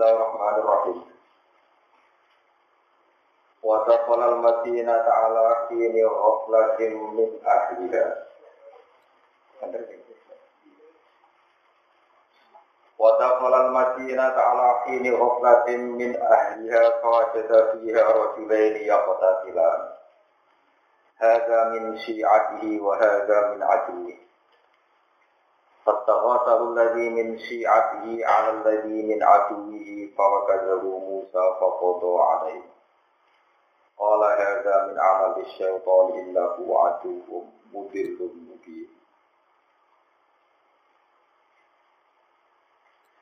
Bismillahirrahmanirrahim. Wa taqala al-madinah ta'ala kini ghaflatin min ahliha. Wa taqala al-madinah ta'ala kini ghaflatin min ahliha fawajada fiha rajulaini yaqtatilan. Hadha min syi'atihi wa hadha min aduwihi. فاستغاثه الذي من شيعته على الذي من عدوه فوكزه موسى فقضى عليه قال هذا من عمل الشيطان إنه عدو مضل مبين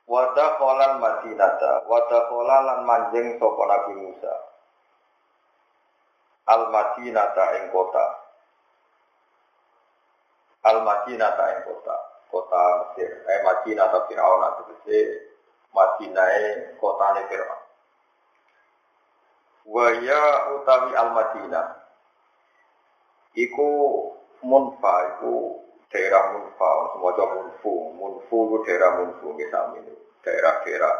ودخل المدينة ودخل lan manjing sapa Nabi Musa Al Madinata ing kota Al Madinata ing kota kota Mesir, eh Madinah atau Fir'aun atau Mesir, Madinah kota ini Fir'aun. Waya utawi al Madinah, iku Munfa, iku daerah Munfa, semua jauh Munfu, Munfu itu daerah Munfu, misalnya daerah-daerah,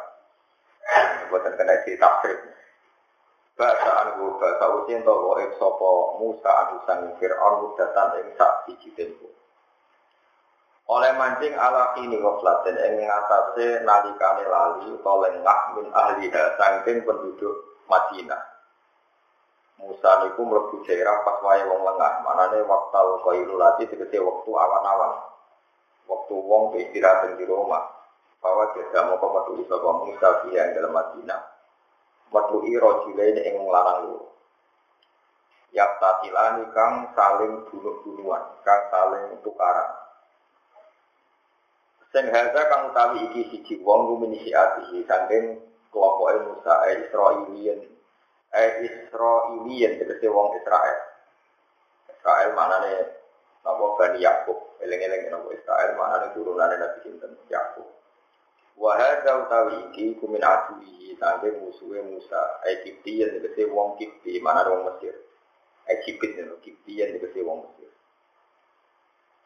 buatan kena di tafsir. Bahasa anu bahasa usin wa sopo Musa anu sang Fir'aun mudatan ing sak siji tempo oleh mancing ala kini goflatin yang mengatasi nalikane lali atau lengah min ahliha penduduk Madinah. Musa niku mlebu daerah pas wae wong lengah, manane waktu qailulati tegese waktu awan-awan. Waktu wong istirahat di rumah. Bahwa dia mau metu sapa Musa yang dalam Madinah. Metu iro ini ing lanang loro. Yak tatilani kang saling bunuh-bunuhan, kang saling tukaran. Sing haza kang utawi iki siji wong rumini siatihi saking kelompoke Musa e Israilian. E Israilian tegese wong Israel. Israel manane napa Bani Yakub. Eling-eling napa Israel manane turunane Nabi sinten Yakub. Wa hadza utawi iki kumin aduhi saking musuhe Musa Egyptian tegese wong Kipti manane wong Mesir. Egypt niku Kiptian tegese wong Mesir.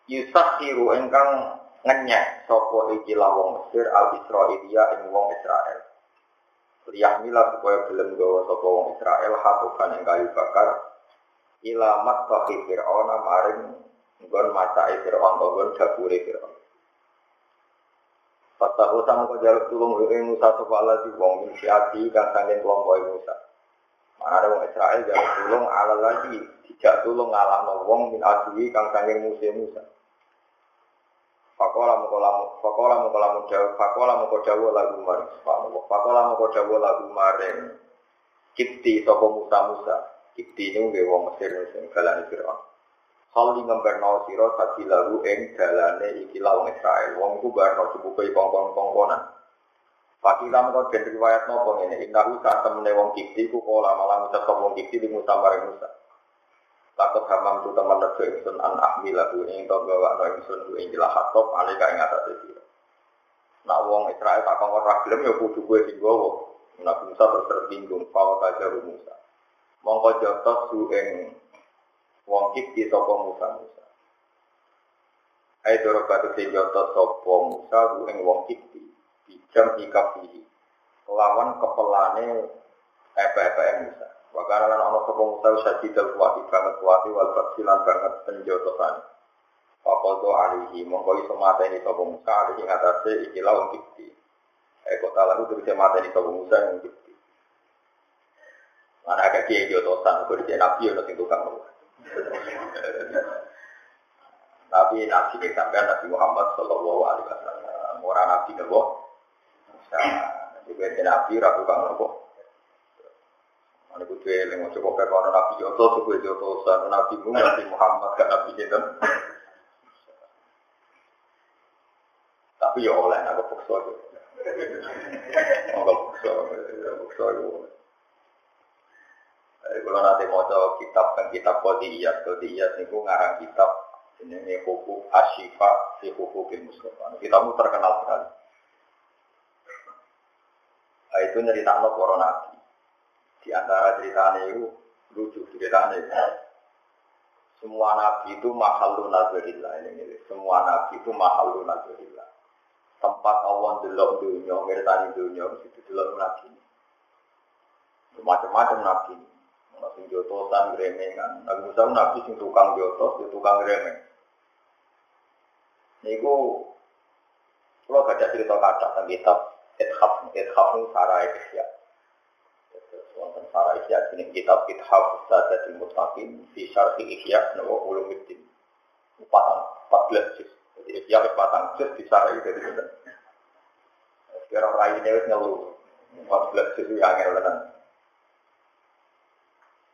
Yusakhiru engkang ngenyek sopo iki wong Mesir al Israelia ing wong Israel. Liyahmila supaya belum gawa sopo wong Israel hatukan ing kayu bakar ilamat bagi Fir'aun maring nggon macai Fir'aun nggon dapure Fir'aun. Fatahu sama kau jaluk tulung ing Musa sopo Allah di wong min siati kan sangin kelompok Musa. Mana wong Israel jaluk tulung ala lagi tidak tulung ngalah wong min adui kang sangin Musa Musa. Fakola mukola fakola mukola mudaw fakola mukodawo lagu maring subhanallah. Fakola mukodawo lagu maring kipti toko Musa Musa. Kipti ini nggih wong Mesir sing galane Firaun. Hal di ngemberno sira sadi lagu ing dalane iki wong Israel. Wong ku barno cukupe kongkon-kongkonan. Fakila mengko den riwayat nopo ngene, innahu sak temene wong Kipti ku kala malah ngucap wong Kipti di Musa maring Musa. Takut hamam tu teman lesu ingsun an ahmilah bu ing to gawa no ingsun jilah hatop alika ing atas itu. Nak wong Israel tak kongkon ragilem ya kudu gue sing gowo. Nabi Musa terus tersinggung, fawa kajaru Musa. Mongko jotos su ing wong kipti sopo Musa Musa. Hai doro batu sing jotos sopo Musa bu ing wong kipti. Bijam ikafihi. Lawan kepelane epe-epe Musa. Wakana lan ana sapa Musa sajidal kuwati banget kuwati wal basilan banget penjotosan. Fakodo alihi mongko iso mateni sapa Musa alihi ngatasi ikilah wong kipti. Eh kota lalu terus mateni sapa Musa yang kipti. Mana agak kiai jotosan, di nabi ono sing tukang Tapi nabi ini sampai Nabi Muhammad Shallallahu Alaihi Wasallam orang nabi nopo. Jadi nabi ragu kang nopo. Ini kudu eling, coba kayak orang Nabi Joto, suku Joto, sana Nabi Mu, Nabi Muhammad, gak Nabi Jinten. Tapi ya oleh, aku paksa aja. Aku paksa, paksa ya oleh. Kalau nanti mau kitab kan kitab kodiyat, kodiyat itu ngarang kitab ini hukum asyifa si hukum Mustafa. Kitabmu terkenal sekali. Nah, itu nyerita no nabi. Di antara ceritanya itu lucu ceritanya itu. Semua nabi itu mahalun nazarillah ini, ini. Semua nabi itu mahalun nazarillah. Tempat Allah delok dunia, ngertani dunia, itu delok Macam-macam nabi. Nabi jotosan, gremengan. Nabi Musa nabi sing tukang jotos, tukang gremeng. Niku kalau baca cerita kata tentang kitab Ithaf, Ithaf itu Sarah Ikhya. Sarah Ikhya ini kitab Ithaf Sadatul Mutaqin di Syarhi Ikhya Nawa Ulumuddin. Empat, empat belas juz. Jadi Ikhya empat juz di Sarah itu jadi Sekarang raine wis ngeluh. 14 juz yang angel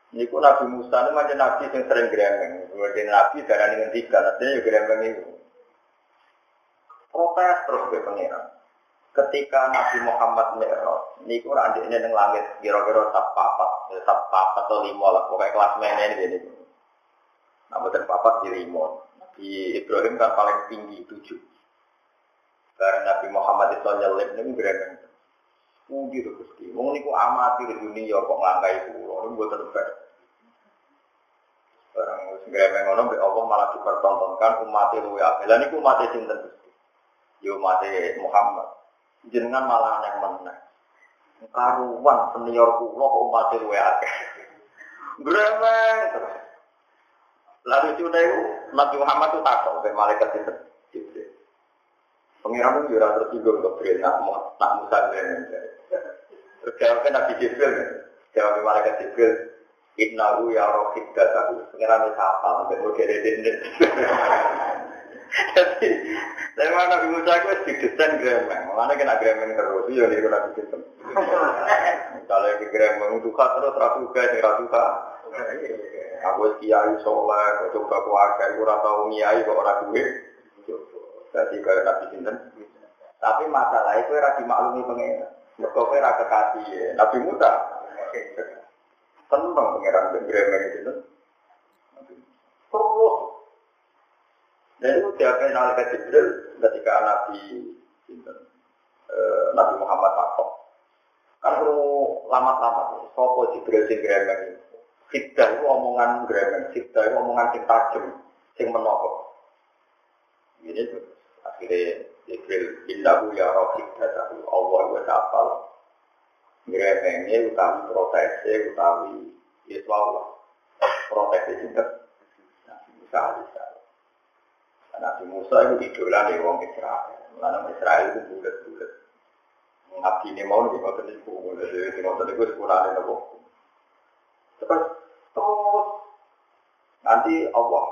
Niku Nabi Musa ini macam Nabi yang sering gremeng. Kemudian Nabi darah dengan tiga, artinya ya gremeng itu. Protes terus ke pengiran. Ketika Nabi Muhammad Mi'raj, niku ora ini ning langit kira-kira sab papat, sab papat atau lima lah, pokoknya kelas mana ini ini. Nah, betul papat di lima. Nabi Ibrahim kan paling tinggi tujuh. Karena Nabi Muhammad itu nyelip ini gremeng. Puji tuh Gusti. Wong niku amati di dunia kok ngangkai pulau, ini buat terbaik. Barang wis gremeng ngono mbek Allah malah dipertontonkan umat luwe apik. Lah niku umat sinten Gusti? Ya umat Muhammad. Jenengan malah aneh meneh. Karuan senior kula kok umat luwe akeh. Gremeng terus. Lalu itu Nabi Muhammad itu takut sampai malaikat itu. Pengiran itu juga tersinggung ke Jibril, nak, nak Musa Terus jawabnya Nabi Jibril, jawab malaikat Jibril, Innahu ya rohid datahu. Pengiran itu apa? Sampai model ini. Jadi, saya mana Nabi Musa itu didesain gremeng. Mana kena gremeng terus, iya nih Nabi Jibril. Misalnya di gremeng itu terus rasuka, sing rasuka. Aku kiai soleh, coba keluarga, aku rasa ngiai kok orang duit. Jadi kayak Nabi Sinten. Tapi masalah itu era dimaklumi pengen. Mereka ra kekasih ya. Nabi Musa. Tenang pengiran gremeng itu. Terus. Dan itu diapain ke Jibril ketika Nabi Sinten. Nabi Muhammad takut. Kan lama-lama. Sopo Jibril sing gremeng. Fitdah itu omongan gremeng. Fitdah itu omongan sing tajem. Sing menokok. Ini akhirnya Jibril indahu ya rohik datahu Allah wa ta'ala ngremengnya utawi proteksi utawi itu Allah proteksi juga Musa alaihissalam Nabi Musa itu idola nih wong Israel. Karena Israel itu bulat-bulat. Nabi ini mau di kota itu di kota itu sekolah ini terus terus. Nanti Allah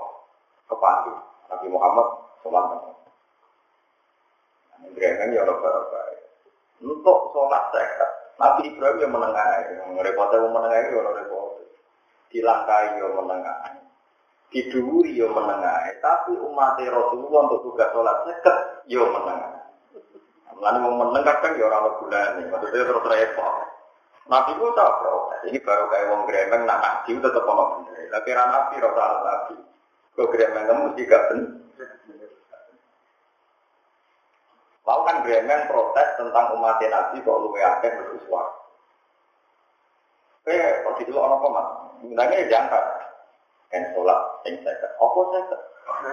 kepanggil Nabi Muhammad Sallallahu Gremeng ya orang baik. Untuk sholat sekat, Nabi Ibrahim yang menengah, repotnya yang menengah itu orang repot. Dilangkai yang menengah, diduri yang menengah. Tapi umat Rasulullah untuk tugas sholat sekat yang menengah. Lalu mau menengah kan ya orang bulan maksudnya terus repot. Nabi itu tak protes. Ini baru kayak wong gremeng, nak itu tetap ono bener. Tapi rana nabi, rasa nabi. Kok gremeng kamu mesti gak bener. Lalu kan Bremen protes tentang umat Nabi kok luwe akeh bersuara. Eh, kok di orang apa mas? Sebenarnya jangka. Kan sholat, yang saya Apa saya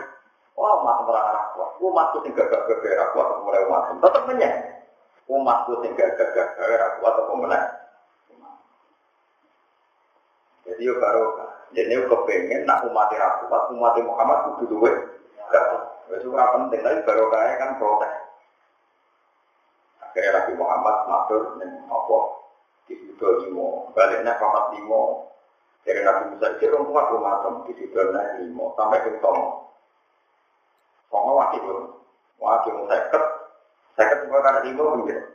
Wah, terang anak kuat. Umatku sing gagah gagah kuat mulai umat. Tetap menyang. Umatku sing gagah kuat atau. Jadi yo baru, jadi yo kepengen nak umat kuat, umat Muhammad kudu. Gak, itu penting. Tapi baru kaya kan protes. Akhirnya Nabi Muhammad matur dan apa di limo, baliknya papat limo. Dari Nabi Musa itu orang kuat rumah di situ limo sampai ke Somo. Somo wakil belum, wakil seket, seket juga karena limo begitu.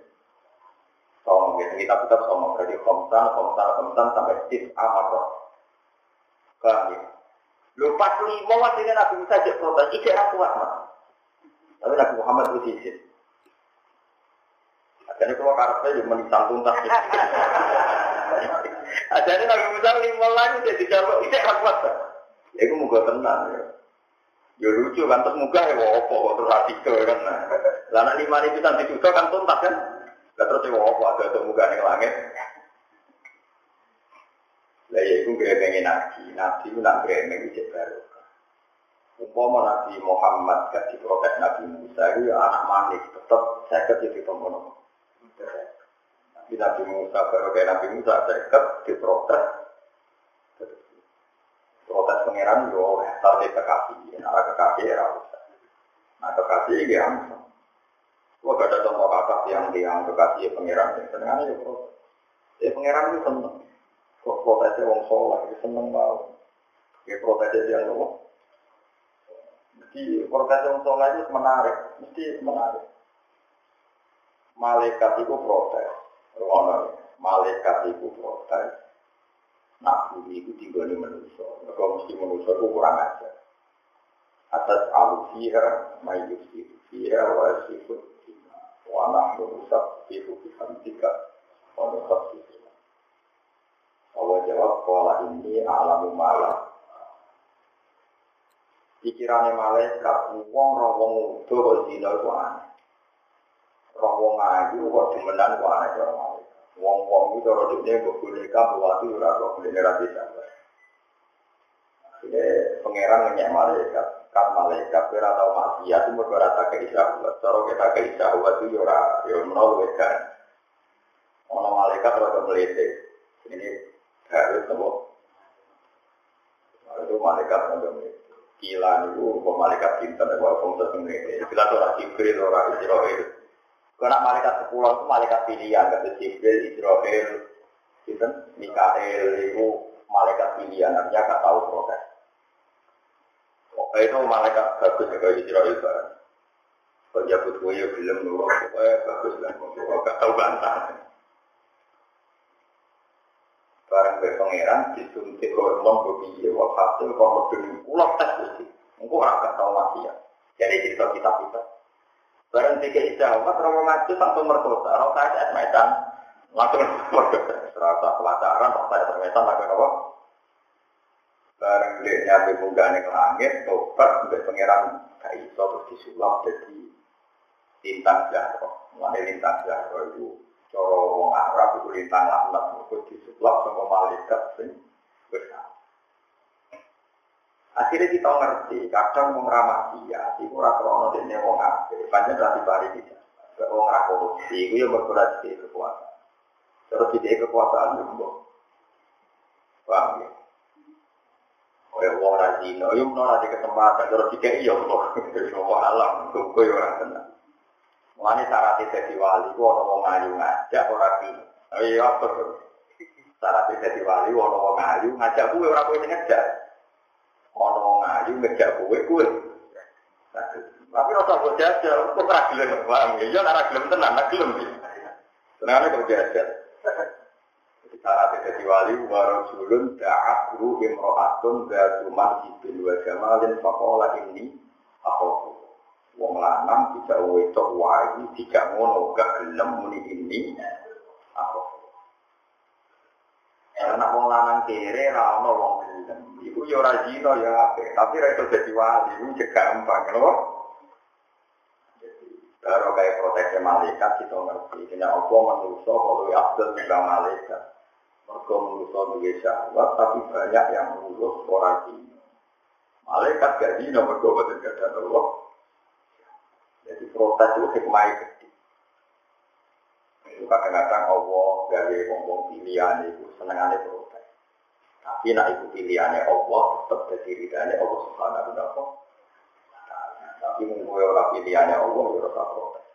Somo gitu, kita tetap Somo berarti komsan, komsan, komsan sampai tis amarok. Kan ya. Lupa limo wakilnya Nabi Musa jadi protes, ijek kuat mas. Tapi Nabi Muhammad itu sisi. Jadi kalau karpet ya menisang tuntas. Jadi Nabi Musa lima lagi jadi jawab itu kan kuat. Ya itu muka tenang ya. Ya lucu kan terus muka ya wopo terus artikel kan. Lah lima itu nanti juga kan tuntas kan. Lah terus ya wopo ada tuh muka yang langit. Lah ya itu gremengin nabi. Nabi itu nak gremeng itu baru. Umpama Nabi Muhammad gak diprotes Nabi Musa itu ya anak manis tetap saya jadi pembunuh. Di Nabi Musa, baru kayak Nabi Musa, di diprotes. Protes pangeran, yo, hektar di kekasih. Nah, kekasih ya, Nah, kekasih ya, Gua gak ada contoh kakak yang yang kekasih ya pangeran yang seneng ya protes. Ya pangeran itu seneng. Kok protesnya wong soleh, ya seneng banget. Ya protesnya dia loh. Jadi protes wong soleh itu menarik, mesti menarik. Malaikat itu protes. Rono, malaikat itu protes. Nah, bumi tinggal di manusia. Mereka mesti manusia itu kurang ajar. Atas alufiha, mayusi, fiha, wa sifut, wa nahnu nusabbihu bihamdika wa nusabbihu Allah jawab kola ini alamu malam pikirannya malaikat wong roh wong udo kok zina itu aneh roh wong ayu kok demenan kok aneh cara malaikat wong wong itu cara dunia kok boneka buat itu boleh ngerti sampai Jadi pangeran ngenyek malaikat, kat malaikat kira tau maksiat itu mereka rata ke buat Cara kita ke buat itu yora, ya menol kan. Ono malaikat rata melete. Ini harus nopo. Itu malaikat nggak melete. Gila itu malaikat cinta nek wae wong sing melete. Gila tuh ora Jibril ora Israil. Karena malaikat sepuluh itu malaikat pilihan, kata Jibril, Israel, itu Mikael itu malaikat pilihan, artinya gak tahu proses. Pokoknya itu malaikat bagus ya kayak Israel barang. Penjabut gue ya belum nurut, pokoknya bagus lah. Gak tahu bantah. Barang ke pangeran disuntik hormon begitu, walhasil kalau berdiri ulang tes. Engkau orang gak tahu mati ya. Jadi cerita kita kita. Barang tiga ijawab, romo ngaji tanpa merkosa, romo saya esmetan. Langsung merkosa. Serasa pelajaran, romo saya esmetan, lakukan apa? Bareng dia nyampe munggane ke langit, tobat sampai pangeran gak iso terus disulap jadi lintang jaro. Mulane lintang jaro itu coro wong Arab itu lintang laknat itu disulap sama malaikat sing besar. Akhirnya kita ngerti, kadang mau ngeramah dia, itu ora krono dene wong apik, pancen ra dibari kita. Wong ora korupsi, itu yang berkurang di kekuasaan. Terus di kekuasaan juga. Paham ya? Kaya wong ora dino, yo menawa di kesempatan terus dikek iya. Wong alam, kok yo ora tenang. Mulane syarat dadi wali ku ana wong ayu ngajak ora ki. Iya apa tuh? Syarat dadi wali ana wong ayu ngajak kuwe ora kowe sing ngajak. Ana wong ayu ngajak kuwe kuwe. Tapi ora usah kok ora gelem paham ya? Ya ora gelem tenan, ora gelem. Tenane kok jajal. Syarat jadi wali warajulun da'akru imro'atun gatuman ibn wa jamalin fakola ini aku wong lanang tidak wetok wae tidak ngono gak gelem muni ini anak wong lanang kere ra ono wong gelem iku ya ora zina ya apik tapi ra iso dadi wali iku gampang lho Baru kayak proteksi malaikat kita ngerti. Kena Allah manusia kalau abdul juga malaikat. Mereka manusia duwe syahwat, tapi banyak yang lulus orang ini. Malaikat gak dino mereka betul gak Allah. Jadi protes itu hikmah gede. Itu kadang-kadang Allah dari ngomong pilihan itu senengannya protes. Tapi nak ikut pilihannya Allah tetap jadi ridhanya Allah subhanahu wa ta'ala. Tapi mengkowe orang pilihannya Allah ya rasa protes.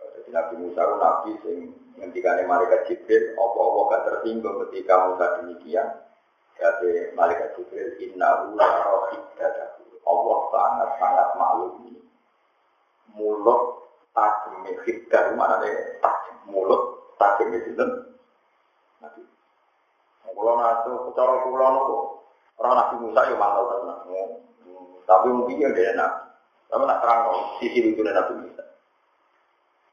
Jadi Nabi Musa itu Nabi sing ngendikane malaikat Jibril, apa-apa gak tersinggung ketika Musa demikian. Jadi malaikat Jibril inna la rohidadahu. Allah sangat-sangat maklumi. Mulut tajam hiddah mana nih tajam mulut tajam itu Nabi. Kulo nato cara kulo nopo orang Nabi Musa yo mantau tenang. Tapi mungkin yang dia nabi. Tapi nak terang sisi lucu Nabi Musa.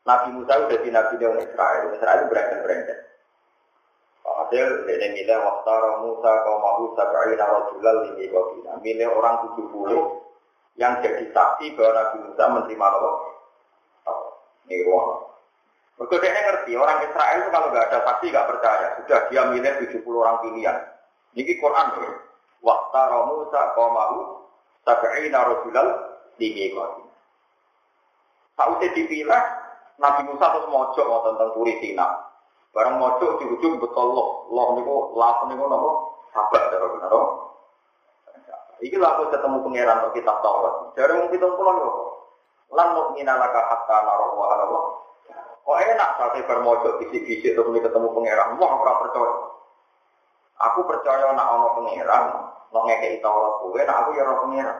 Nabi Musa udah di Nabi orang Israel. Israel berangkat-berangkat. Hasil ini milih waktu Musa kaum Abu Sab'ina Rasulullah lini kobina. Milih orang 70 yang jadi saksi bahwa Nabi Musa menerima apa? Ini ruang. Mereka dia ngerti, orang Israel itu kalau nggak ada saksi nggak percaya. Sudah dia milih 70 orang pilihan. Ini Quran. Waktu Musa kaum Abu Sab'ina Rasulullah lini kobina. Sausnya dipilih, Nabi Musa terus mojo mau tentang turi Tina. Barang mojo di ujung betul loh, loh niku lah niku nopo sabar cara benar. Iki lah aku ketemu pangeran untuk kitab. Dari mungkin kita pulang yo. Lan mukmina laka hatta naro wa Kok enak saat bermojo bisik-bisik terus ketemu pangeran. Wah, ora percaya. Aku percaya nak ono pangeran, mau ngekei Taurat kowe, nak aku ya roh pangeran.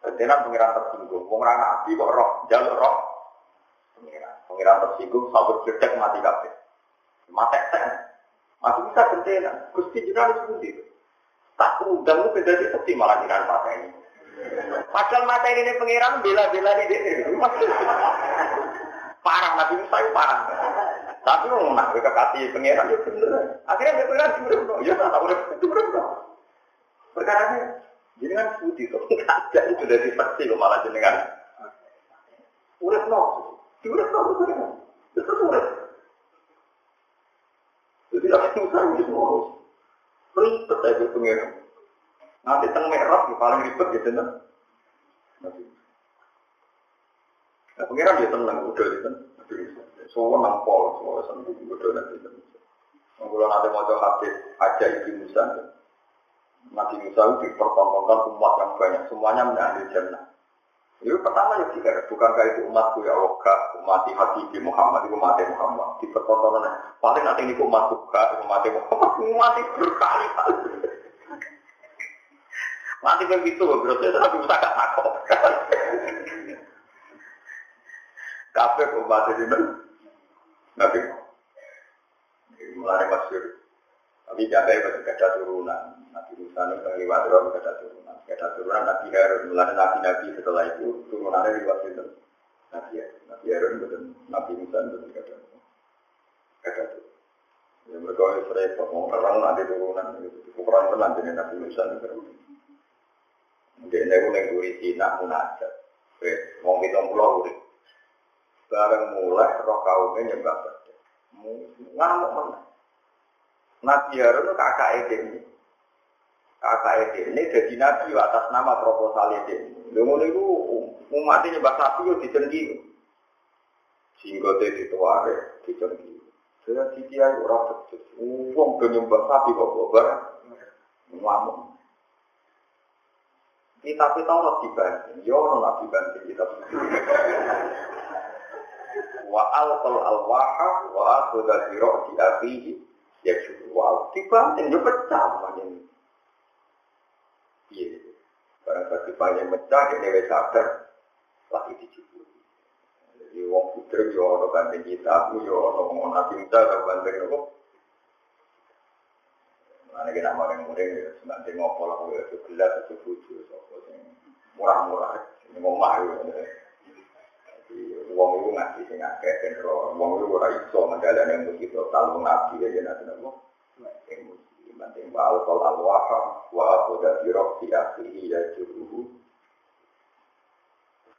Ketenan pangeran tersinggung. Wong ra nabi kok roh, jalur roh. Pangeran, pangeran tersinggung, sabut jedek mati kabeh. Mati ten. Masih bisa gentena. Gusti jenengan pundi? Tak undang lu beda di malah mata ini. Padahal mata ini pangeran bela-bela di sini. Parah Nabi Musa itu parah. Tapi mau nak kekasih pangeran ya bener. Akhirnya dia pangeran cuma ya tak tahu itu bener. Perkara ini jenengan putih tuh ada itu dari pasti kok malah jenengan. Urip no, urip no itu urip. Jadi Nabi Musa itu semua ribet aja pengiran. Nanti teng merah yang paling ribet gitu nah. Nah, pengiran dia tenang udah gitu. Semua nampol, semua sembuh udah nanti. Kalau nanti mau hadis aja ibu Musa, Nabi Musa itu dipertontonkan umat yang banyak, semuanya mengambil jannah. Itu pertama ya tidak, bukankah itu umatku ya Allah, umat Habib Muhammad, itu umat Muhammad. Di pertontonan paling nanti ini umatku, gak, umat Muhammad, umat berkali-kali. Nanti begitu, berarti Nabi Musa gak takut. Kafe umat ini, Nabi mulai masyur. Tapi jangan masih ada turunan. Nabi Musa ini melewati orang ada turunan. Ada turunan Nabi Harun. Mulai Nabi-Nabi setelah itu turunannya lewat itu. Nabi Harun. Nabi Harun betul. Nabi Musa betul ada. Ada tuh. Ya mereka itu repot. Mau orang nanti turunan. Ukuran tenan jadi Nabi Musa itu. Mungkin ini yang duri Cina munajat. Mau kita pulau urip. Bareng mulai roh kaumnya nyembah bedek. Ngamuk mana? Nabi Harun itu kakak ini. Kakak ini jadi nabi atas nama proposal ini. Lalu itu umat ini nyembah sapi itu dicengki. Dia dituare, dicengki. Saya titiai orang betul. Uang ke nyembah sapi kok bobar. Ngamuk. Kita kita orang dibanding, ya orang nabi banding kita. Wa alqal alwaha wa akhudha bi ra'si akhihi ya jual dibanting ya pecah ini. Iya, barang tadi banyak pecah ini wes sadar lagi dijubur. Jadi wong putra yo ono banding kita, aku yo ono ngomong nabi kita kalau banding Mana kita mau yang murid ya, sebentar ngopo lah, itu gelas itu buju, murah-murah, ini mau malu. Wong itu ngaji sing akeh ro wong itu ora iso mendalane musik total nabi ya nabi napa Banting bal kol alwaha wa aku dari roh di akhiri ya juruhu.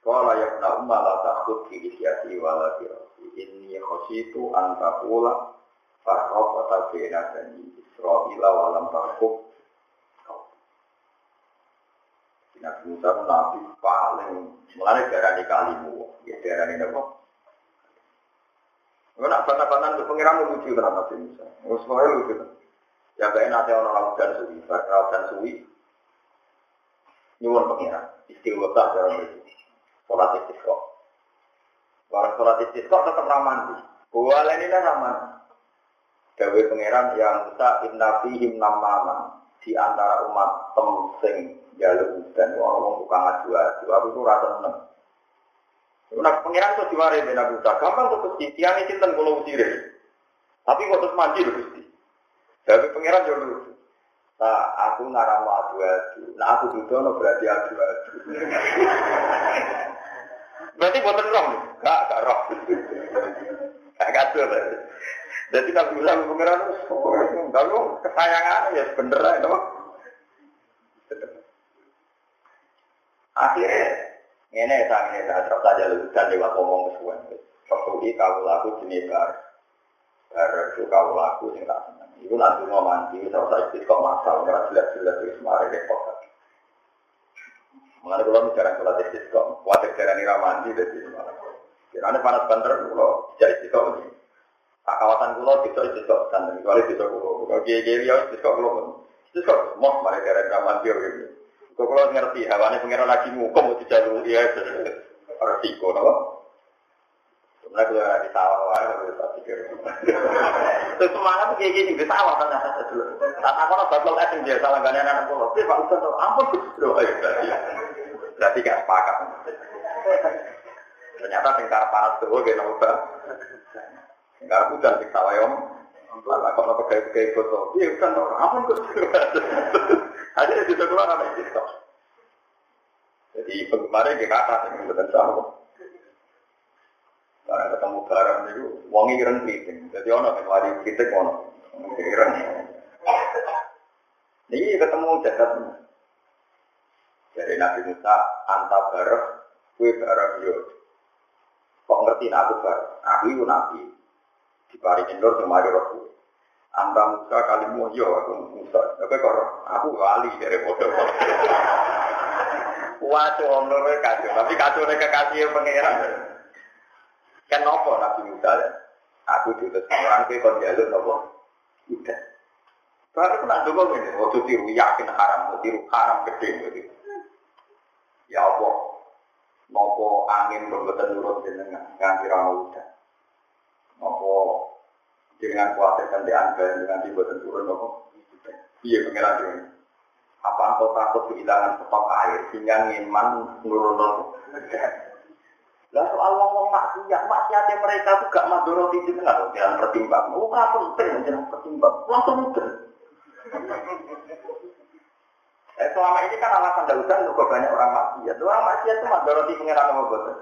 Kala yang nak malah takut di isyati wala dirasi. Ini khositu antakula farroh atau bena dan Israel walam takut. Nabi Musa nabi paling mulai darah di kalimu, ya darah ini apa? Gue nak bantah-bantah untuk pengiran lucu kan Nabi Musa. Semuanya lucu. Ya baik nanti orang laut dan suwi, laut dan suwi. Nyuwun pengiran, istilah dalam itu. Sholat istisqa. Barang sholat istisqa tetap ramandi. Lain ini raman. Dawe pengiran yang Musa inna fihim namana di antara umat temsing jalur dan wong tukang adu adu aku itu rasa seneng. Nah, pengiran tuh diwari ben aku gampang tuh gusti tiang ini cinta kalau usire. Tapi kok terus mandi loh gusti. Tapi pengiran jauh dulu. Nah, aku ngarang adu adu. Nah, aku dudono berarti adu adu. berarti buatan roh nih? Gak, gak roh. Gak kacau. Jadi Nabi Musa pengiran itu, kalau kesayangan ya bener itu. Akhirnya, ini saya ini saya terus saja lu dan lewat ngomong kesuwen. Fakui kau laku jenis bar, bar itu kau laku sing tak seneng. Iku nanti mau mandi, terus saya kok masal, nggak jelas-jelas itu semarin repot. Mengenai kalau bicara sholat istisqa, wajar cara nira mandi dari malam. Kira panas banter kalau tidak istiqomah ini. Tak kawasan kulo tidak istiqomah santen. Kecuali tidak kulo. Kalau dia dia dia istiqomah kulo pun. Istiqomah semua mereka dari zaman dia gitu. Kalau kulo ngerti hawane pengiran lagi mukom mau dijalur ya. Resiko, nopo. Sebenarnya kalau ada di sawah, wah, kalau tak pikir. Itu semangat kayak gini di sawah kan ada dulu. Tak aku nak batal es dia salah gak anak pulau. Tapi Pak Ustaz, ampun loh, ayo berarti. Berarti gak sepakat. Ternyata tingkar panas tuh, gak nopo. Tingkar hujan sing sawah om. Lah kok nopo kayak kayak foto. Iya kan, ampun kok. Akhirnya kita keluar apa itu? Jadi penggemarnya kita kata, yang betul sama. Karena ketemu barang itu, wongi keren kritik. Jadi ono yang lari kritik ono. Keren. Ini ketemu jagat. Dari Nabi Musa, anta bareng, kue bareng yo. Kok ngerti aku bareng? Aku itu Nabi. Di paring indoor sama ada roh Anta Musa kalimu yo aku Musa. Tapi kok aku wali dari bodoh. Wah, tuh kacau. Tapi kacau kekasih pangeran. Kan nopo Nabi Musa ya? Aku diutus orang ke kon jalur nopo. Udah. Baru kena dulu ini, waktu tiru yakin haram, waktu tiru haram gede gitu. Ya Allah, nopo angin berbetul nurut jenengan, nganti rano udah. Nopo dengan kuatir di anda dengan dibuatan turun nopo. Iya pengiran ini. Apa engkau takut kehilangan stok air sehingga ngiman nurun? Lah soal ngomong maksiat, maksiatnya mereka itu gak madoroti jenengan loh, jangan pertimbang. Oh, nggak penting, jangan pertimbang. Langsung mudah. Eh, selama ini kan alasan daudan juga banyak orang maksiat. Orang maksiat itu madoroti pengiran sama bosan.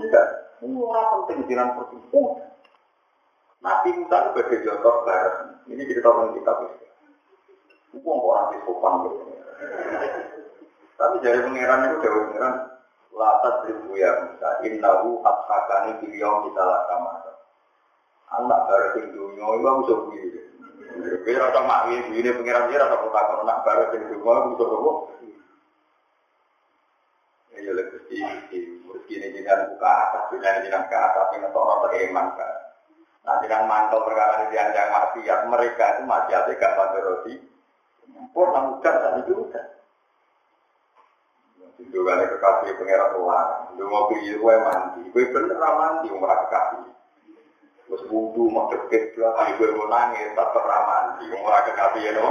Enggak. Ini orang penting jangan pertimbang. Nabi Musa sebagai contoh barat. Ini kita tahu kita bisa. Bukan orang di sopan gitu. Tapi dari pengiran itu jauh pengiran Latat ribu ya Musa, innahu abhakani biliyong kita lakama. Anak baru sing dunia, itu bisa bui. Tapi rasa makwi, ini pengiran dia rasa kota kalau anak baru sing dunia, bisa apa? Ya lebih di meski ini jangan buka atas, jangan jangan ke atas, ini orang beriman kan. Nah, jangan mantau perkara ini yang maksiat mereka itu maksiatnya gak pada roti. Purna mudah, tak itu mudah. Juga ada kekasih pengeran tuhan. Lu mau pilih gue mandi. Gue bener mandi umrah kekasih. Terus wudhu mau deket belakang gue mau nangis tak pernah mandi. Umrah kekasih ya no.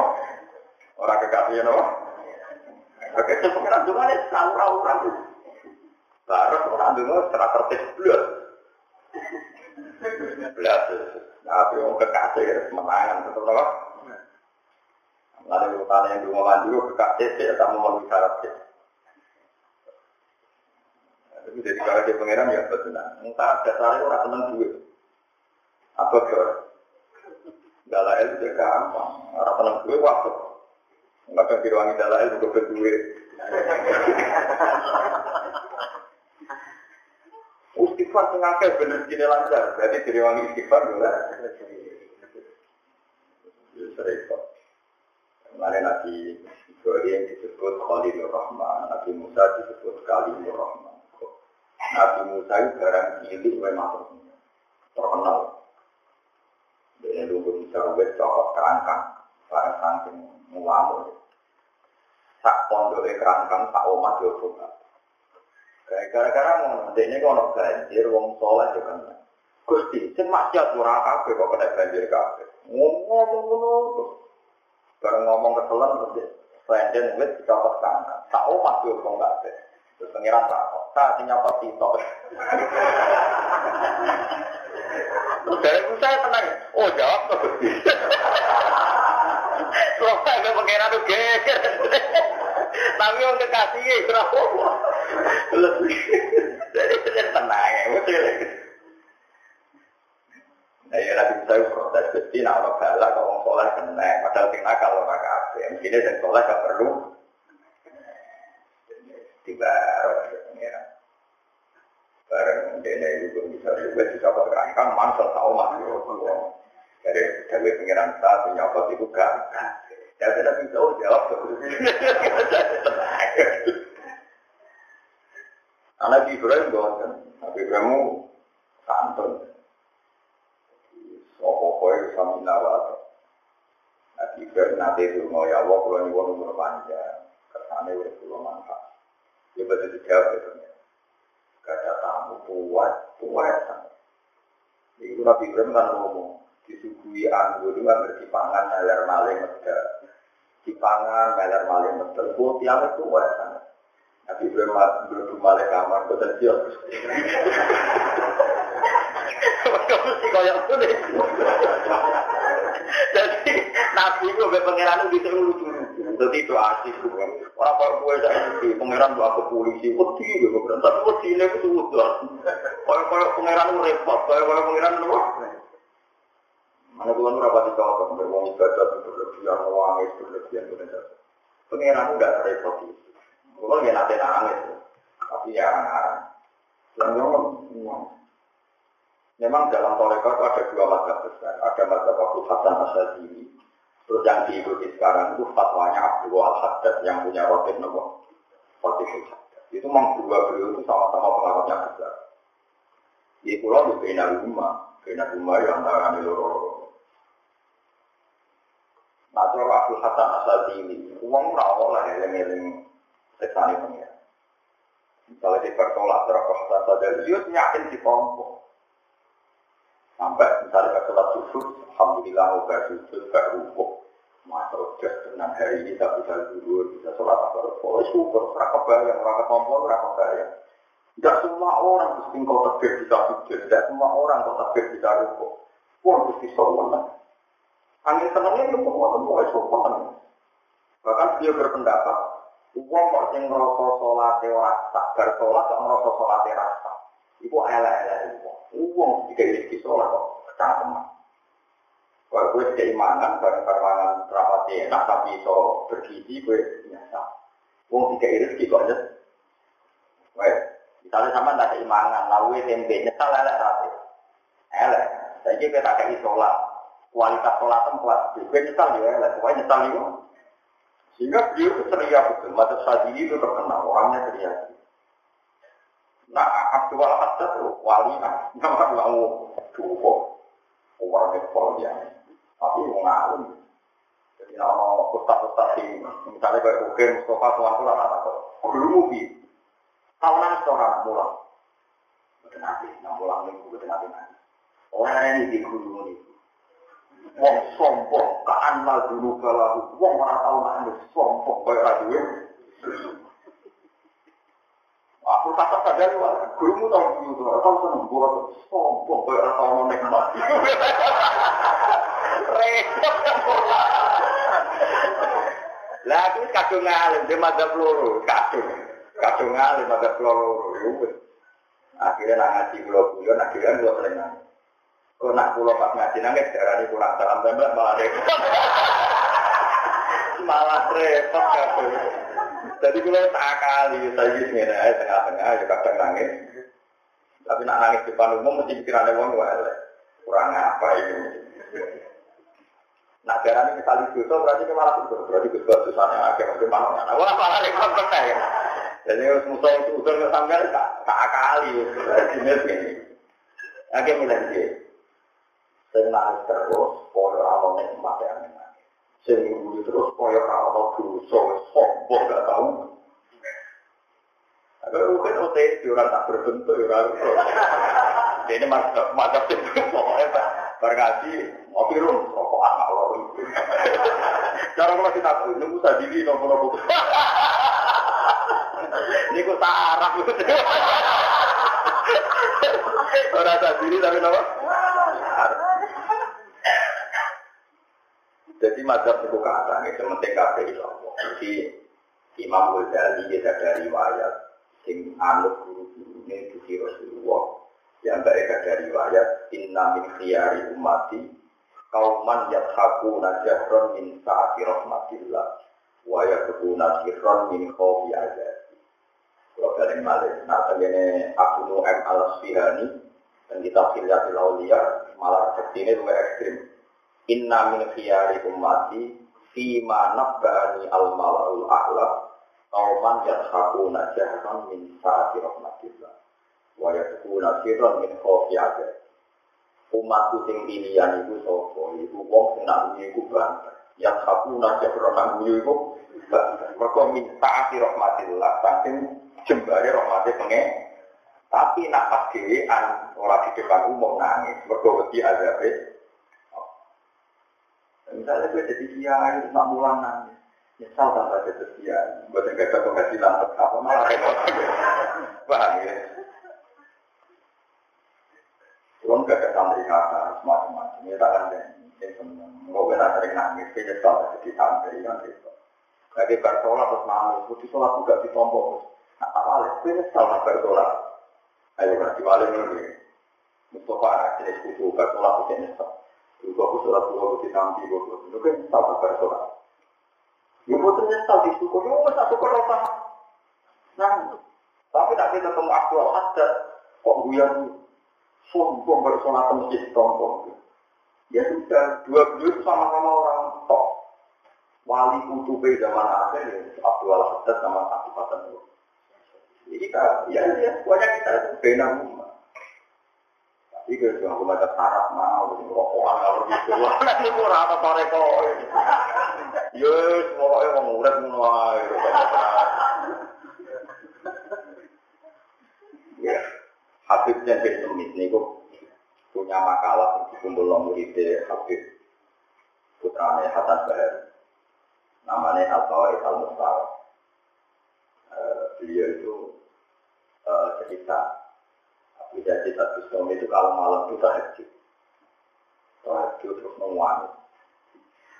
Orang kekasih ya. Oke, itu pengeran tuhan itu orang Baru orang dulu secara tertib belas. Belas. Tapi orang kekasih ya tetap loh. Lalu tanya yang dulu gue kekasih ya tak mau memenuhi syarat Tapi jadi kalau dia pangeran ya betul nah. Entah dasarnya orang seneng duit. Apa kau? Dalail juga gampang. Orang seneng duit waktu. Enggak kan diruangi dalail juga berduit. Istighfar sing akeh bener gini lancar. Jadi diruangi istighfar juga. Serempet. Mana Nabi Ibrahim disebut Khalilur Rahman, Nabi Musa disebut Kalimur Rahman. Nabi Musa itu barang cilik memang terkenal. Dia dulu bisa wes cokok kerangkang, barang saking muamur. Sak pondok kerangkang, sak yo coba. Gara-gara mau ini kono banjir, wong soleh juga kan. Gusti, sing maksiat ora kabeh kok kena banjir kabeh. Ngomong ngono terus. Bareng ngomong keselan terus Selenden wis dicopot kerangkang. Sak omat yo kok kabeh. Terus pengiran takut, tak nyapa sitok. Terus dari saya tenang, oh jawab tuh. Terus saya pengiran tuh geger. Tapi yang kekasih ya? Jadi tenang ya, betul. Nah, ya nanti saya protes besi, nah orang kalau orang soleh kena, padahal sing nakal orang kafe. Mungkin yang soleh gak perlu tiba. Bareng dene itu bisa juga bisa berangkang mansel tahu masih dari dari pengiran satu nyokot itu gak. Ya tidak bisa jawab Anak Ibrahim kan, Nabi Ibrahim santun. Sopo kowe sami nawat. Nanti ber nanti itu mau ya Allah kalau nyuwun umur panjang, kersane udah pulau manfaat. Ya betul dijawab itu. Gak ada tamu kuat, kuat. Itu Nabi Ibrahim kan ngomong, disuguhi anggur itu kan berdipangan ngalir maling meda. Dipangan ngalir maling meda. Buat yang itu sangat. Nabi Ibrahim berdua maling kamar, betul dia. Mesti kaya itu deh. Jadi Nabi itu sampai pangeran itu bisa lucu Jadi itu asik bukan. Orang kalau gue saya pangeran tuh aku polisi, wedi gue. Tapi wedi ini itu udah. Kalau kalau pangeran repot, kalau kalau pangeran itu Mana itu rapat dicocok, berwong ibadah berlebihan, wangi berlebihan, berlebihan. Pangeran itu tidak repot itu. Gue nggak nanti nangis, tapi ya ngarang. Selalu Memang dalam Toreko itu ada dua mata besar. Ada mata Abu Hasan Asyadili. Terus yang diikuti sekarang itu fatwanya Abdul Al-Haddad yang punya roti nopo. Roti Haddad. Itu memang dua beliau itu sama-sama pengaruhnya besar. Di pulau di Bina Rumah. Bina Rumah yang antara di loro. Cara Abdul Hasan Asyadili. Uang rawol lah yang-yang sesani pengira. Misalnya di bertolak terhadap Hasan Asyadili, dia yakin di kelompok. Sampai misalnya ke sholat subuh, Alhamdulillah gak sujud, gak rukuk. Masa tenang hari ini tak bisa dulu, bisa sholat apa. Oh syukur, raka bayang, raka tombol, raka bayang. Tidak semua orang mesti kau takbir bisa sujud, tidak semua orang kau takbir bisa rukuk. Pun mesti sholat. Angin senangnya itu semua semua sholat. Bahkan dia berpendapat, uang kok sing ngerasa sholat ora sabar sholat kok ngerasa sholat rasa. Iku elek-elek uang. Uang jika ini sholat kok cangkeman. Kalau gue keimanan, barang barang rapati enak, tapi iso bergizi, gue biasa. Uang tiga rezeki kok aja. Wah, misalnya sama tak keimanan, lalu tempe nyesal elek tapi elek. Saya kita tak sholat, kualitas sholat tempat, gue nyesal juga elek, pokoknya nyesal itu. Sehingga beliau itu ceria betul, mata sadili itu terkenal, orangnya ceria. Nah, Abdul Haddad itu wali, nama mau duko, orang itu ya. Tapi mau ngalim. Jadi nama ustaz-ustaz di, misalnya kayak Oke, Mustafa, Tuhan Tuhan, atau dulu mubi. Tahunan seorang mulang. Betul nanti, nang mulang ini, betul nanti nanti. Orang ini di guru ini. Wong sombong, kaan lah dulu kalau wong orang tahu nanti sombong, kayak radio. Aku kata sadar wah, gurumu tahu gitu, tahu seneng buat sombong kayak orang tahu nek mati. Repot Lah aku kadung ngalim dia madzhab loro, kadung. Kadung ngalim madzhab loro. Akhirnya nak ngaji pulau, akhirnya pulau sering. Kau nak pulau pas ngaji nangis, darah ini kurang dalam tembak malah repot. malah repot kadung. Jadi kalau tak kali, saya ini sebenarnya tengah-tengah, ya kadang nangis. Tapi nak nangis di depan umum, mesti pikirannya wong wale. Kurang apa ini? Nah, darah ini kali dosa berarti ke malah itu berarti ke susahnya agak mana mana. Wah, malah ini kan pernah ya. Jadi musuh itu udah sampai tak kali, jenis ini. Agak mulai Saya terus, pola alam yang mati angin. Sing nguri terus kaya kalau dosa sombong gak tahu. Agak mungkin OTS orang tak berbentuk orang. Ini macam itu pokoknya bergaji ngopi rum rokok anak lor. Cara kalau kita tahu nunggu sadili nopo nopo. Ini kok sarap. Orang sadili tapi nopo. Jadi mazhab itu kata, itu penting kafe itu. Jadi Imam Ghazali kita dari riwayat, sing anut guru-guru ini Gusti Rasulullah, yang baik ada riwayat, Inna min khiyari umati, kauman yathaku najahron min sa'ati rahmatillah, wa yakubuna sirron min khofi azadi. Kalau dari malik, nah ini Abu Nu'em al-Sfihani, dan kita Filyatil Aulia, malah seperti ini lebih ekstrim. Inna min khiyari ummati Fima nabba'ani al-mala'ul a'la Kauman yathakuna jahran min sa'ati rahmatillah Waya suku nasiron min kofi aja. Umatku sing pilihan itu sopo, itu wong sing nak iku banter. Yang aku naja beronang guyu itu banter. Mereka minta akhir rahmatillah, saking jembari rahmatnya pengen. Tapi nak pas orang di depan umum nangis. Mereka wedi azabe. Misalnya gue jadi kiai, nak mulang nangis. Nyesal tanpa jadi kiai. Buat yang gak penghasilan tetap, malah repot. Paham ya? Belum gak ada santri kata, semacam-macam. Ya tak ada yang seneng. Mau benar sering nangis, dia nyesal jadi santri kan gitu. Lagi bersolat terus nangis, di sholat juga ditombol. Nah, awalnya, dia nyesal nak bersolat. Ayo berarti balik ini. Mustafa, jenis kutu, bersolat itu nyesal. Juga aku sholat dua bukti tampi, itu kan nyesal nak bersolat. Ya betul nyesal di syukur, ya nggak syukur apa? Nah, tapi nanti ketemu aktual ada kok guyon sombong bersolat masjid sombong. Ya sudah, dua beliau sama-sama orang top. Wali kutube zaman akhir ya, Abdul Haddad sama Fatan itu. Jadi kita, ya, ya, banyak kita benar kalau cuma aku baca mau, rokokan kalau gitu, sore kok. Ya, semua orang mau murid mulai. Ya, Habibnya kok punya makalah yang dikumpul muridnya Habib putranya Hasan Bahar namanya Al-Bawait Al-Mustawa uh, beliau itu uh, cerita bisa cerita Bisnom itu kalau malam itu tahajud. Tahajud terus menguangi.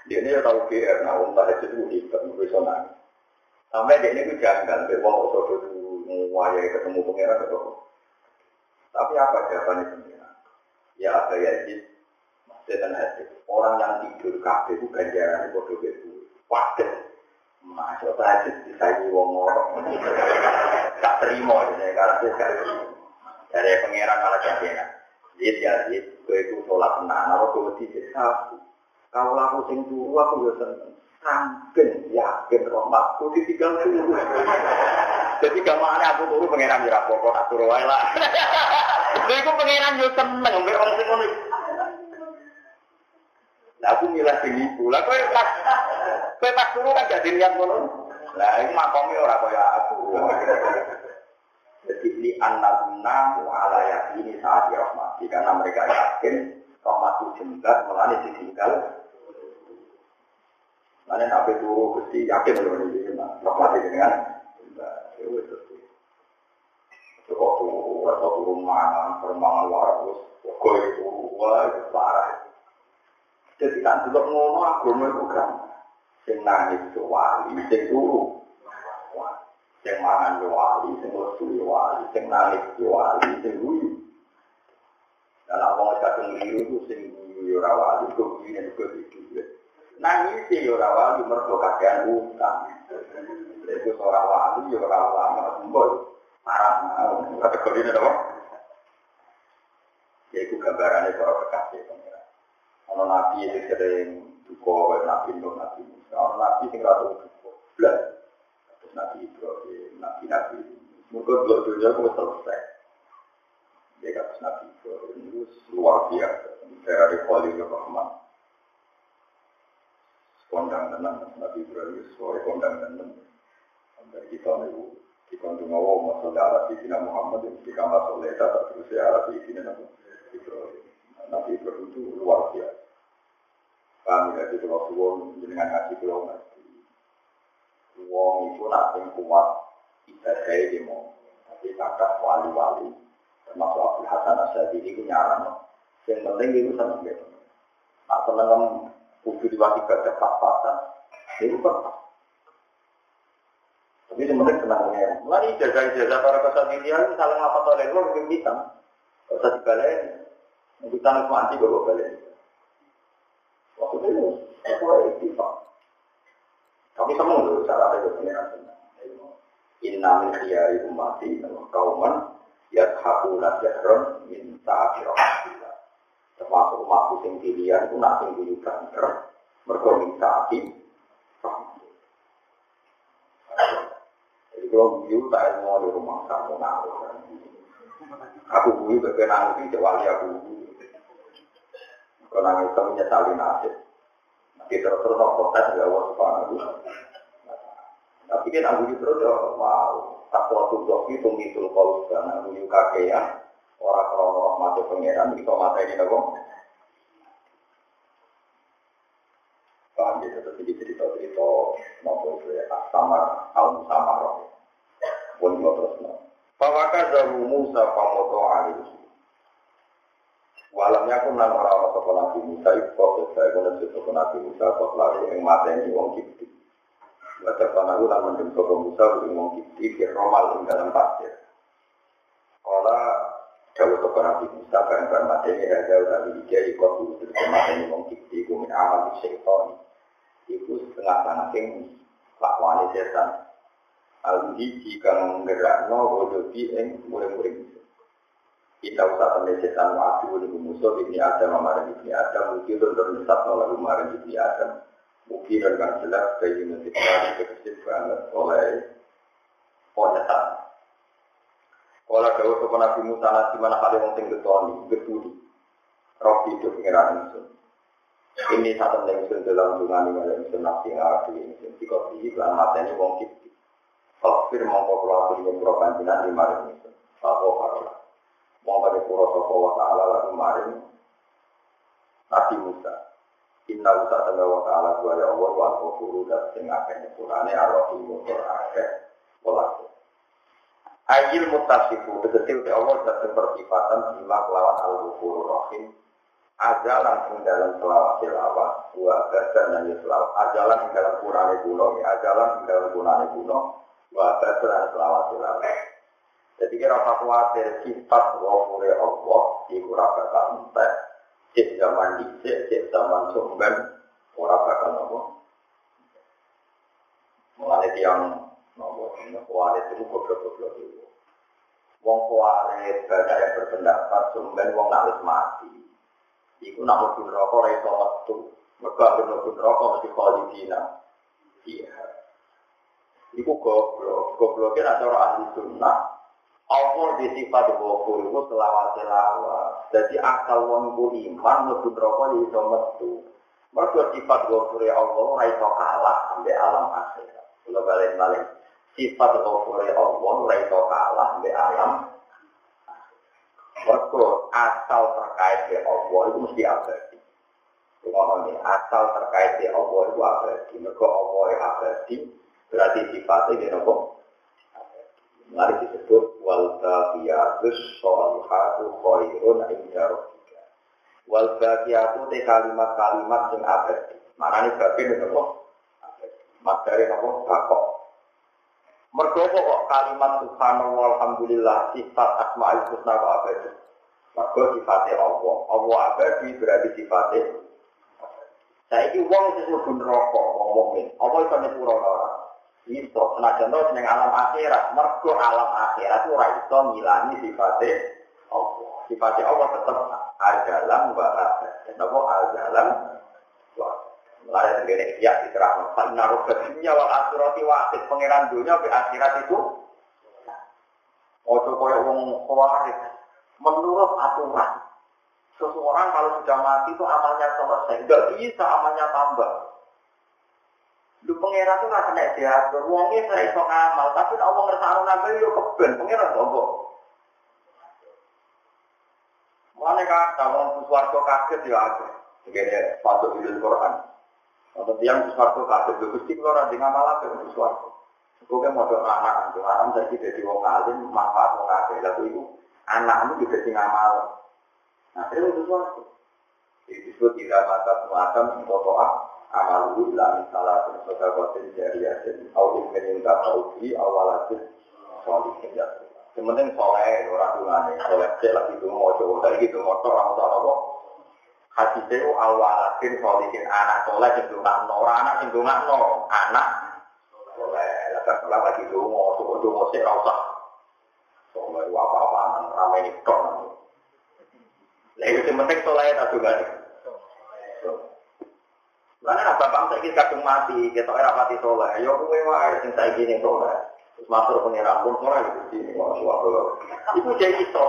Dia ini tahu GR nah um tahajud itu hebat bisa nangis. Sampai dia ini itu janggal biar wong itu menguayai ketemu pangeran atau tapi apa jawabannya sendiri ya ada Yazid dan hadis orang yang tidur kafe itu ganjaran bodoh itu wadah masuk hadis disayi wong orang tak terima ini karena dia gak terima dari pangeran malah jadinya Yazid Yazid gue itu sholat tenang kalau gue tidak sabu kalau aku sing turu aku ya seneng Sangken yakin rahmatku ditinggal turu. Jadi gamane aku turu pangeran ya pokok tak turu lah. Lha iku pangeran yo seneng mbek wong sing ngono. Lah aku milah sing iku. Lah kowe pas kowe pas turu kan jadi niat ngono. Lah iku makome ora kaya aku. Jadi ini anak-anak ala yakini saat rahmati. Karena mereka yakin rahmatu jenggat melani ditinggal Mana nabi turu besi yakin loh ini rahmati dengan ya Kok turu, atau turun mana, permangan waras, kok itu wah itu parah. Jadi kan tidak ngono agama itu kan, sing nangis itu wali, sing turu, sing mangan itu wali, sing lesu itu wali, sing nangis itu wali, sing guyu. Dan apa nggak kadang liru itu sing guyu ora wali, kok guyu juga itu. Nangis ya ora wali mergo kakean utang. Itu seorang wali ya ora ulama sembol. Parah mau kategori apa? Ya itu gambarannya para kekasih pengira. Kalau nabi itu sering duko, nabi nabi Musa. Nabi sing ratu duko, belas. Nabi Ibrahim, nabi nabi. Mungkin dua dunia aku selesai. Ya kata nabi Ibrahim itu luar biasa. Dari Khalil Rahman. Kondang tenang, Nabi Ibrahim, suara kondang tenang. Sampai kita kita tuh mau masalah arah di Muhammad yang di kamar soleh tak terus ya di sini Nabi Ibrahim. Nabi Ibrahim itu luar biasa. Kami dari suwon dengan ngaji pulau. Wong itu nanti kuat ibadah di mau. Tapi kakak wali-wali termasuk Abdul Hasan Asyadi itu nyaran. Yang penting itu senang gitu. Nah senang kudu diwakil ibadah pas-pasan. Itu kan tapi sebenarnya tenang ya. Mulai jaga-jaga para kesatirian saling apa oleh lo lebih bisa. Kalau saya dibalik, kita harus mati bawa balik. Waktu itu, aku itu Tapi semua dulu cara ada pengiran Inna min khiyari umati kauman yathakuna jahron min ta'afi rahmatillah. Termasuk umatku sing pilihan itu nak sing buyutan mergo min ta'afi rahmatillah. Jadi kalau view tak mau di rumah kamu ngawur. Aku bui bagi nangis wali aku bui. Kalau nangis itu menyesali nasib. Nanti terus-terus protes ya Allah subhanahu Tapi aku terus ya mau tak waktu doki tumisul kau sana aku kakek ya orang kalau mati pangeran itu mata ini dong. Paham gitu terus jadi cerita-cerita maupun ya samar al samar. Pun terus Fawaka zaru Musa famoto. Walamnya aku nang orang-orang sopan Nabi Musa itu kok saya kena sopan Nabi Musa kok lalu yang mateni wong kipti. Baca panahu lan mendem sopan Musa uang wong kipti di romal ing dalam pasir. Kala jauh sopan Nabi Musa bareng bareng mateni raja utawi dia ikut dulu mateni wong kipti kumin amal di syaitan. Iku setengah saking lakwani setan Alhi jika menggerakno wujudi ing muring-muring kita usah temen setan wadu ini musuh ini ada mamaran ini ada mungkin untuk menyesat lalu kemarin ini ada mungkin dengan jelas bagi mencintai kekasih banget oleh penyesat kalau jauh ke Nabi Musa nasi mana kali wong sing getoni getudi roh hidup pengiran itu ini satu yang dalam dungan ini yang nafsi ngarep ini jika dihilang mata ini wong kita Fakir mongko kula aturi ing kula panjenengan di itu. Sapa parola. Mongko kula sapa wa taala lalu maring Nabi Musa. Inna Musa tanda wa taala wa ya Allah wa ghafuru dan sing akeh nyepurane arwah motor akeh welas. Ayil mutasifu tegese te Allah dat bersifatan bima kelawan al-ghafurur rahim ajalan ing dalam selawat selawat wa dan selawat ajalan ing dalam kurane kuno ajalan ing dalam kurane kuno Wah, badan selawat selawat. Jadi kira khawatir sifat wafure Allah iku ora bakal entek. Cek zaman dicek, cek zaman sumben ora bakal nopo. Mulai tiang nopo, itu goblok-goblok itu. Wong kuarit banyak yang berpendapat sumben wong harus mati. Iku nak mlebu neraka ora iso metu. Mergo mlebu neraka mesti. Iya. Iku goblok, gobloknya ada orang ahli sunnah. Allah di sifat gofur itu selawat selawat. Jadi akal wong ibu iman lebih rokok di iso metu. Mereka sifat gofur ya Allah raiso kalah sampai alam akhirat. Kalau balik balik sifat gofur ya Allah raiso kalah sampai alam. Mereka asal terkait ya Allah itu mesti abadi. Ngomong asal terkait ya Allah itu abadi. Mereka Allah abadi. Berarti sifatnya ini apa? Mari disebut wal baqiyatus sholihatu khairun inda rabbika. Wal baqiyatu te kalimat-kalimat sing abadi. Maknane babi ini apa? Materi apa? Bakok. Mergo kok kalimat subhanallah alhamdulillah sifat asmaul husna kok abadi. Mergo sifatnya Allah. Allah abadi berarti sifatnya Saya ini uang itu sebut rokok, wong mukmin. Apa itu nyepuro orang? Iso, senajan to jeneng alam akhirat, mergo alam akhirat ora iso ngilangi sifatnya Allah. Sifatnya Allah tetap ajalan wa abadan. Napa ajalan wa Mulai dari ya diterang, Pak naruh dunia wal akhirati wakil pangeran dunia di akhirat itu Ojo kaya wong khawarij menurut aturan seseorang kalau sudah mati itu amalnya selesai, nggak bisa amalnya tambah. Lu pangeran tuh nggak kena diatur, wongnya saya iso ngamal, tapi Allah ngersakno ngamal yo keben, pangeran kok Mulane kata wong swarga kaget ya akeh. Begini patut di Quran. Atau tiang swarga kaget lho Gusti kula ora ngamal apa untuk swarga. Kowe mau anak antu anak jadi jadi wong alim manfaat wong akeh. Lalu iku anakmu juga sing ngamal. Nah, itu. Disebut tidak mata muatam untuk amalu ila misalah sodakotin jariyatin au ilmin yang tak taudi awalatin solihin ya sementing soleh orang dungane soleh cek lagi itu mau coba. Tadi gitu motor orang tua apa hati itu awalatin solihin anak soleh yang dungak no anak yang dungak no anak soleh. Lalu kalau lagi itu mau coba itu mau sih rasa. Soleh apa apa ramai ini kok itu penting soleh tak juga nih. Karena bapak saya kita kadung mati, kita era mati soleh. Yo kue wae sing saya gini soleh. Terus masuk pengiran pun orang itu sini mau suatu. Itu jadi iso.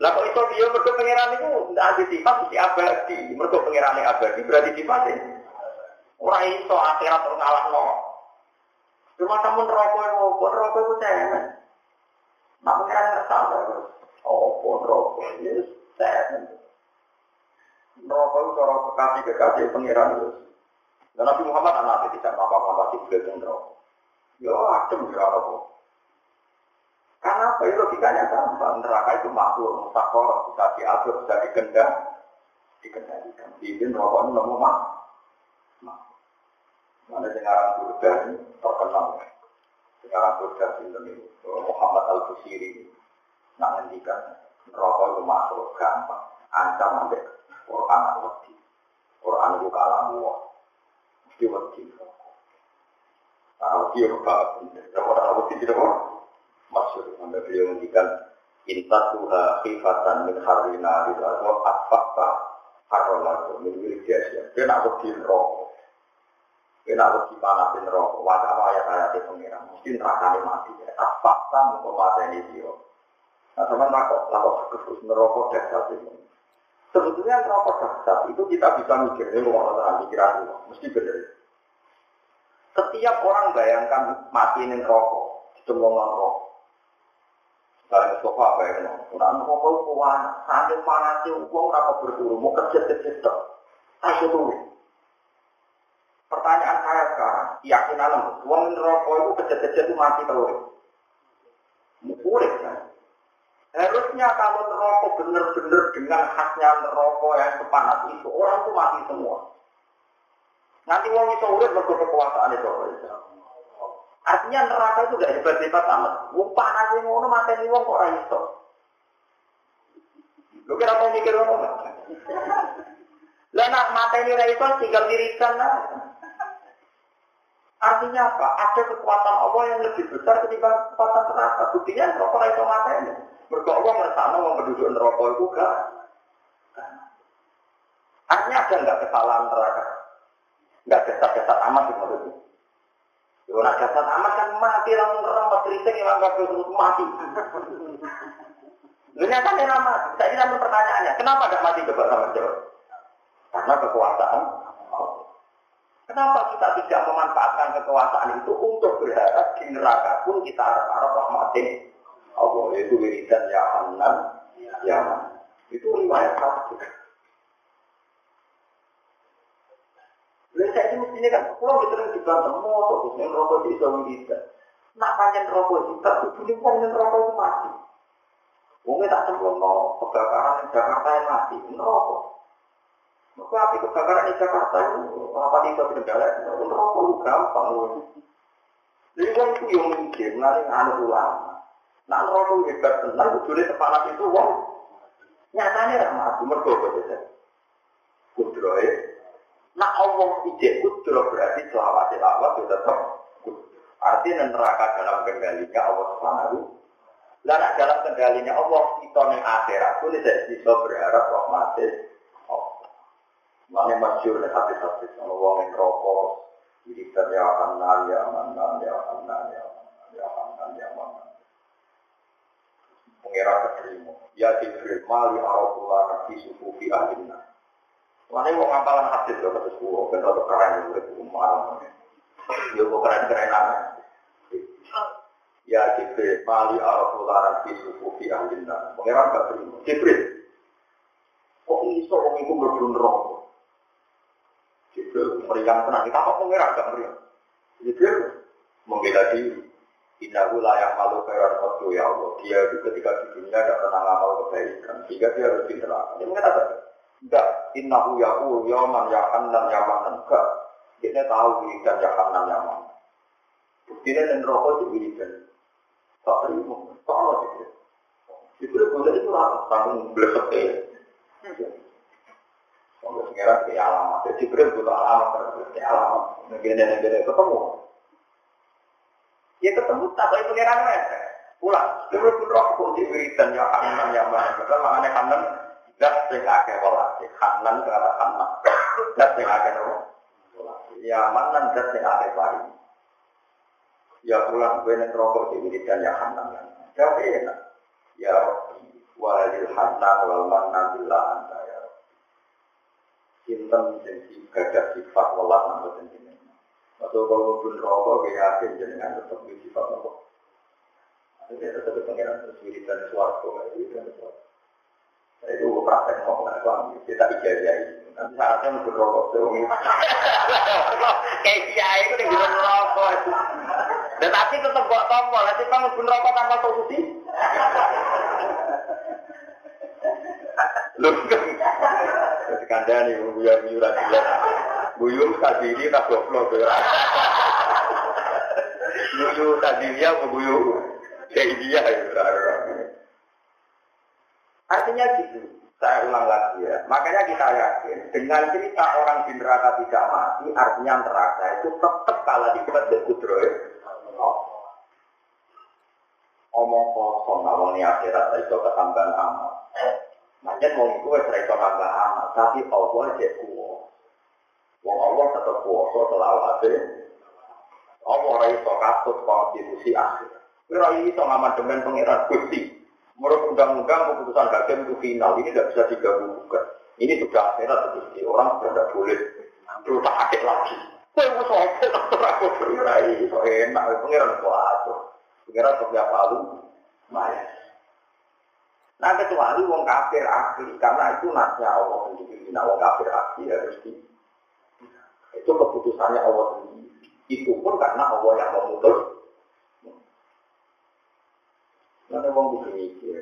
Lah kok iso dia mergo pengiran itu ndak ada sifat mesti abadi. Mergo pengiran abadi berarti sifatnya. Ora iso akhirat ora ngalahno. Cuma kamu rokok itu, pun rokok itu cemen. Nak pengiran terus. Oh, pun rokok, yes, cemen. Rokok itu cara kekasih-kekasih pengiran terus. Dan Nabi Muhammad anak tidak apa-apa di bulan rokok. Ya adem ya apa. Karena apa? Ya, logikanya gampang. Neraka itu makhluk, mustakor, bisa diatur, bisa dikendal, dikendalikan. Izin rokok itu nemu mak. Mana sekarang Burda ini terkenal. Sekarang Burda ini Muhammad Al Busiri. Nah ngendikan rokok itu makhluk gampang. Ancam sampai Quran atau Quran itu kalamu. Mesti wedi. Tahu dia bapak, kalau ada abu tidak maksud anda beliau menghentikan intat tuha khifatan min harina atau atfakta harolatu min wiridiyasya. Dia nak wedi rokok. Dia nak wedi panasin rokok. Wajah ayat-ayat itu pengiran. Mesti neraka mati. Atfakta untuk mata ini dia. Nah, sama takut, takut khusus nerokok dasar itu. Sebetulnya nerokok dasar itu kita bisa mikir, ini mau orang pikiran mesti benar. Setiap orang bayangkan mati ini rokok, cemplungan rokok. Barang sofa ya? Orang rokok itu panas, sambil panasnya uang berapa berburu, mau kerja kerja tak, ayo dulu. Pertanyaan saya sekarang, keyakinan uang rokok itu kerja kerja itu mati kalau Boleh kan? Harusnya kalau rokok benar-benar dengan khasnya rokok yang sepanas itu, orang itu mati semua. Nanti wong iso urip mergo kekuasaan itu. Artinya neraka itu gak hebat-hebat amat. Wong panas sing ngono mateni wong kok ora iso. Lu kira mau mikir ngono? Lah nak mateni ora iso tinggal dirikan. Artinya apa? Ada kekuatan Allah yang lebih besar ketimbang kekuatan neraka. Buktinya neraka ora iso mateni. Mergo Allah ngersano wong penduduk neraka itu gak. Artinya ada nggak kesalahan neraka? Enggak jasad-jasad amat itu maksudnya. Kalau nak jasad amat kan mati langsung remet kritik yang anggap terus mati. Ternyata dia nama. Saya namun pertanyaannya, kenapa tidak mati coba sama jawab? Karena kekuasaan. Kenapa kita tidak memanfaatkan kekuasaan itu untuk berharap di neraka pun kita harap-harap rahmatin Allah itu wiridan ya Hanan ya Itu riwayat satu. Lalu saya ini mestinya kan, kalau kita sering dibantah, mau terus yang rokok di suami kita. Nak panjang rokok kita, ini panjang rokok itu mati. Mungkin tak sempat mau kebakaran di Jakarta yang mati, rokok. Maka api kebakaran di Jakarta itu, apa itu kendala, rokok itu gampang. Jadi kan itu yang mikir, nanti anu ulama. Nah rokok hebat itu sepanas itu, wong. Nyatanya ramah, mergo betul. Kudroy, Nah Allah ijek kudro berarti selawat selawat itu tetap Artinya neraka dalam kendalinya Allah Subhanahu. Dan dalam kendalinya Allah kita nih akhirat pun tidak bisa berharap rahmatnya. Mana masyur nih hati-hati sama yang rokok. Jadi ya hanan ya manan ya hanan ya ya ya. Pengira keterima. Ya Jibril mali arabullah nabi sufufi ahlina. Mana mau ngapalan hadis loh kata suwo, kan rada keren itu umar. Ya kok keren-keren aja. Ya Jibril, mali araful laran fi sufufi ahlina. Pengiran gak terima. Jibril, kok iso orang itu berbun rokok? Jibril meriang tenang, kita kok pengiran gak meriang? Jibril membela diri. Innahu layak malu khairan qadru ya Allah. Dia itu ketika di dunia tidak pernah ngamal kebaikan. Sehingga dia harus di neraka. Dia mengatakan, Enggak, innahu yaqul yauman ya hanan ya manan. Enggak. Dia tahu wiridan ya hanan ya manan. Buktinya dan rokok di wiridan. Tak terima. Tak ada itu. Itu boleh itu rata. Tanggung belesek ya. Kalau sekarang kayak alamat. Jadi butuh alamat. Kayak alamat. Negara-negara ketemu. Ya ketemu tak baik pengiran mereka. Pulang. Pun rokok di wiridan ya hanan ya manan. Karena makanya hanan Dat sing akeh walase, kanan kata kanan. Dat sing akeh nopo? Ya manan dat sing akeh pari. Ya pulang gue nek di wiridan ya hanan. Tapi enak. Ya Rabbi, walil hanan wal manna billah anta ya Rabbi. Sinten sing gadah sifat welas nang. Atau kalau pun rokok yakin jenengan tetap di sifat rokok. Ini tetap pengiran terus wiridan suarco, wiridan suarco. Itu gue praktek ngomong, kita ijazah Tapi syaratnya mesti rokok sewengi. Kayak kiai itu yang rokok. Dan tapi tetap buat tombol, nanti kamu pun rokok tanpa solusi. Lu kan nih, buya buyu rasilah. Buyu sadiri tak goblok ya. Buyu sadiri ya, buyu kayak dia ya. Artinya gitu. Saya ulang lagi ya. Makanya kita yakin dengan cerita orang di neraka tidak mati, artinya neraka itu tetap kalah di di kudroy. Omong kosong, awal ini akhirat itu ketambahan amal. Macam mau itu wes itu tambah amal, tapi Allah kuwo. Wong Allah tetap kuwasa selalu ada. Allah ora iso katut konstitusi akhir. Ora iso ngamandemen pangeran Gusti. Menurut undang-undang keputusan hakim itu final, ini tidak bisa gugat. Ini sudah akhirat jadi orang tidak boleh berutak akhir lagi. Kau mau soal aku berurai, so enak, pengiran atur, pengiran kau tiap palu, maya. Nah kecuali wong kafir asli, karena itu nasnya Allah sendiri. Nah wong kafir asli harus di itu keputusannya Allah sendiri. Itu pun karena Allah yang memutus Nanti wong kudu mikir,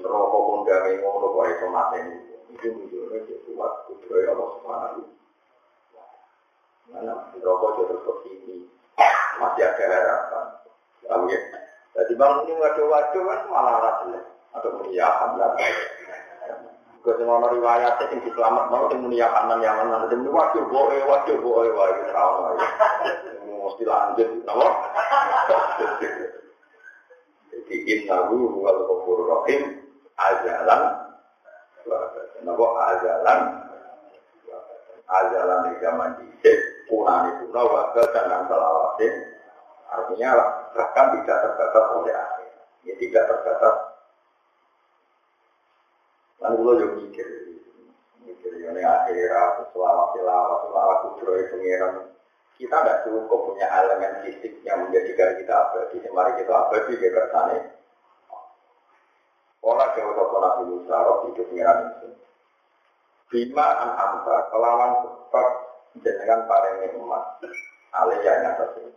rokok pun gawe ngono kok iso mateni. Itu menunjukkan dia kuat kudroy Allah Subhanahu Mana rokok dia terus ke sini, masih ada harapan. Tahu ya? Jadi bang ini waduh-waduh kan malah rasa atau meriakan lah. Gue semua riwayat sing diselamat mau sing muni kanan yang mana sing waduh boe waduh boe wae trauma. Mesti lanjut, napa? Jadi innahu huwal ghafur rahim ajalan Napa ajalan ajalan di zaman dicek punani puna wakil dan selawatin artinya bahkan tidak terbatas oleh akhir ya tidak terbatas lalu lo juga mikir mikir ini akhirat selawat selawat selawat kudroy pengiran kita tidak cukup punya elemen fisik yang menjadikan kita abadi. Mari kita abadi ke sana. Olah ke toko Nabi Musa, roh itu pengiran itu. Bima an amta, kelawan sebab jenengan paling nikmat. Aliyah nyata sih.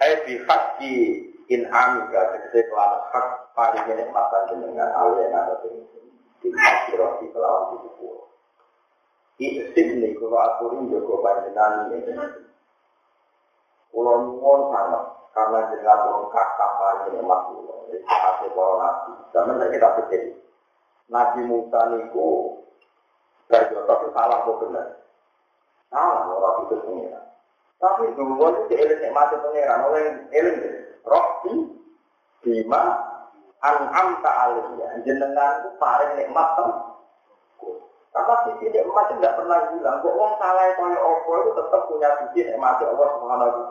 Eh bihaki in amika, tegesi kelawan hak paling nikmatan jenengan sih. Bima roh di kelawan di sepuluh. Isip nih kalau aturin juga panjenengan ini. Kulo nyuwun sangat karena jenengan turun kakak paling nikmat kulo. Jadi para nabi. Zaman kita pikir Nabi Musa niku dari itu salah kok benar. Salah orang itu pengiran. Tapi dulu itu eling nikmati pengiran. Oleh eling deh. Rohti bima an'am ta'aliyah. Jenengan itu paling nikmat tuh. Karena sisi nikmat itu tidak pernah hilang. Kok orang salah itu opo itu tetap punya sisi nikmat Allah Subhanahu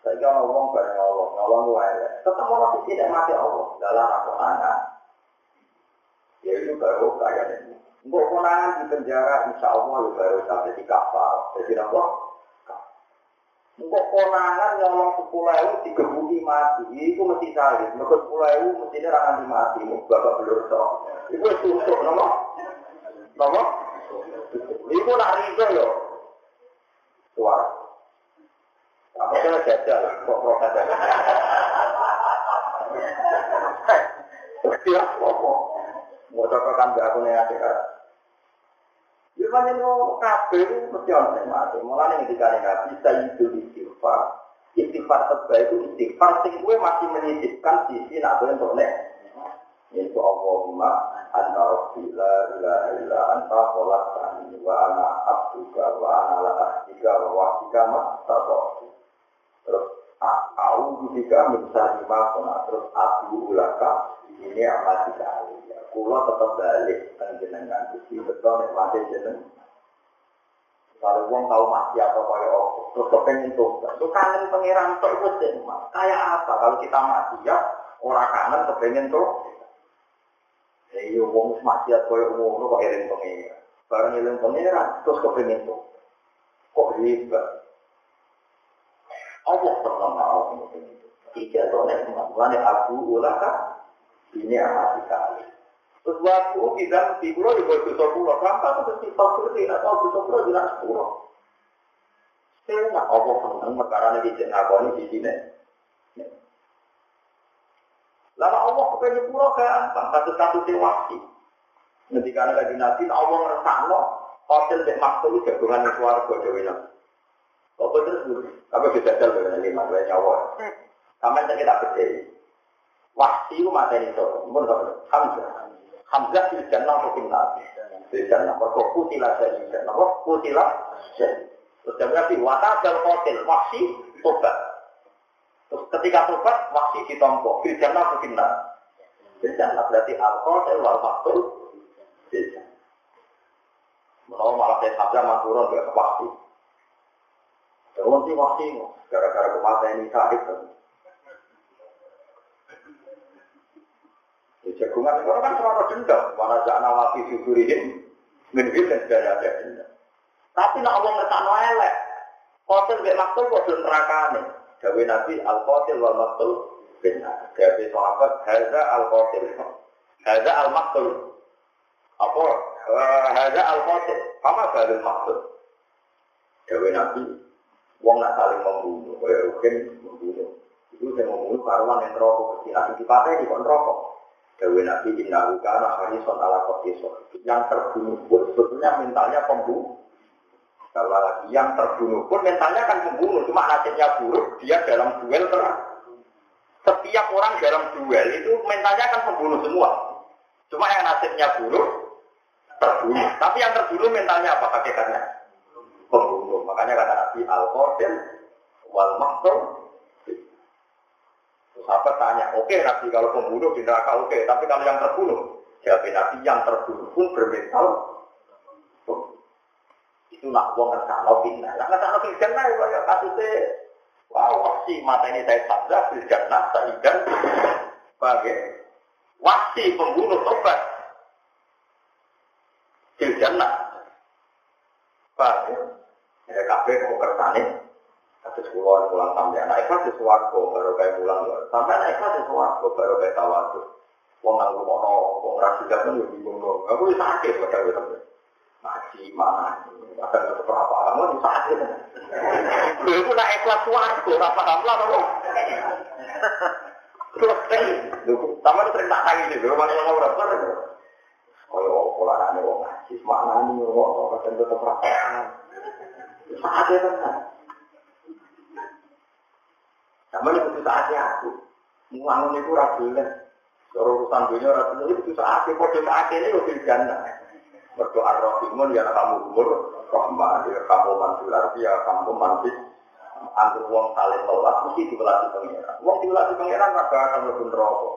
Saya kira ngomong bareng Allah, ngomong wae. Tetap orang sisi nikmat Allah dalam aku anak. Ya itu baru kayak ini. Untuk konangan di penjara, insya Allah ya baru sampai di kapal. Jadi apa? Untuk konangan nyolong sepuluh ewu digebuki mati, itu mesti salib. Mereka sepuluh ewu mestinya rangan di mati, bapak belur sok. Itu susuk, nama? Nama? Itu nak rizo yo. Suara. Apa kena jajal, kok protes ya? Kira apa? Mau coba kan gak aku nih akhirat. Mesti ono sing mati. Istighfar. Istighfar terbaik itu istighfar sing kowe masih sisi nak kowe untuk. Yaitu Allahumma anta rabbi la ilaha illa anta wa ana abduka wa ana. Terus aku juga mencari masona terus aku ulaka ini amat sekali. Kulo tetap balik dan jenengan Gusti betul nikmati jeneng. Kalau uang tahu mati atau kaya apa, terus kepengen tuh, itu kangen pangeran tuh itu Kayak apa kalau kita mati ya, orang kangen kepengen tuh. Ya iya uang maksiat kaya umum kok eling pangeran. Barang eling pangeran terus kepengen tuh. Kok hebat. Allah pernah mau seperti itu. Tiga yang kemampuannya aku ulaka ini amat sekali. Terus waktu tidak di pulau di bawah dosa pulau, kenapa itu mesti fakir tidak tahu dosa pulau tidak sepuluh. Saya nggak Allah senang perkara ini di ngakoni di sini. Lama Allah kepengen pulau gampang, kasus-kasus wasi. Nanti karena lagi nabi, Allah ngerasa hotel di maktul gabungan keluarga Dewi Nabi. Apa terus dulu? Apa bisa jalan dengan lima dua nyawa? Sampai kita berdiri. Wasi itu mata ini tuh, pun Hamzah. Hamzah di jannah atau finnar? Di jannah. Mereka kutilah saya di jannah. Mereka kutilah saya. Terus dia berarti, wakadal kotil, wasi tobat. Terus ketika tobat, wasi ditompok. Di jannah atau finnar? Di jannah. Berarti al-kotil wal maktul. Di jannah. Menawa malah saya sabda maturun ke wasi. Terus si wasi, gara-gara kematian ini sahib. Jagungan itu kan cuma dendam. Mana jangan nawafi sudurihin, minhil dan segala ada dendam. Tapi nak Allah ngertakno elek. Kotil gak maktul kode nerakane. Gawe Nabi al-Qatil wal maktul benar. Gawe sahabat haza al-Qatil. Haza al-maktul. Apa? Haza al-Qatil. Apa baru maktul? Gawe Nabi Wong nak saling membunuh, kaya mungkin membunuh. Itu saya membunuh karuan yang rokok. Nanti dipatah di kon rokok. Dewi Nabi Inna Ukana Harison ala Kotisor. Yang terbunuh pun sebetulnya mentalnya pembunuh. Kalau lagi yang terbunuh pun mentalnya kan pembunuh. Cuma nasibnya buruk, dia dalam duel terang. Setiap orang dalam duel itu mentalnya kan pembunuh semua. Cuma yang nasibnya buruk, terbunuh. Tapi yang terbunuh mentalnya apa hakikatnya? Pembunuh. Makanya kata Nabi Al-Qadim wal Maktum Sahabat tanya, oke okay, Nabi kalau pembunuh di neraka oke, okay. tapi kalau yang terbunuh, jawab Nabi yang terbunuh pun bermental. Itu nak wong ngersano pindah. Lah ngersano pindah lah ya kasusnya. Wow, wasi mata ini saya sabda, filjanah, saidan, sebagai wasi pembunuh tobat. Filjanah. Bagai, ya kabeh mau kersane, Kasus pulau pulang sampai anak di suwargo baru kayak pulang sampai anak di suwargo baru kayak tawadu. Wong nanggung mono, wong rasi gak pun lebih bingung. Aku bisa sakit pada gue sampai ngaji mana, ke berapa kamu bisa sakit. Gue itu nak ikhlas suwargo, apa kamu lah kamu. Terus sama tak gue mana yang mau berapa? Kalau pola ane wong ngaji, mana nih wong kadang tetap berapa? Sakit kan? Sama ini butuh saatnya aku. Muangun itu ragulan. Kalau urusan dunia ragulan itu butuh saatnya. Kode saatnya ini udah jana. Berdoa rohimun ya kamu umur. Rahman ya kamu mantul arti ya kamu mantis. Antar uang saling tolak mesti dibelah pengiran. Uang dibelah pengiran maka akan lebih rokok.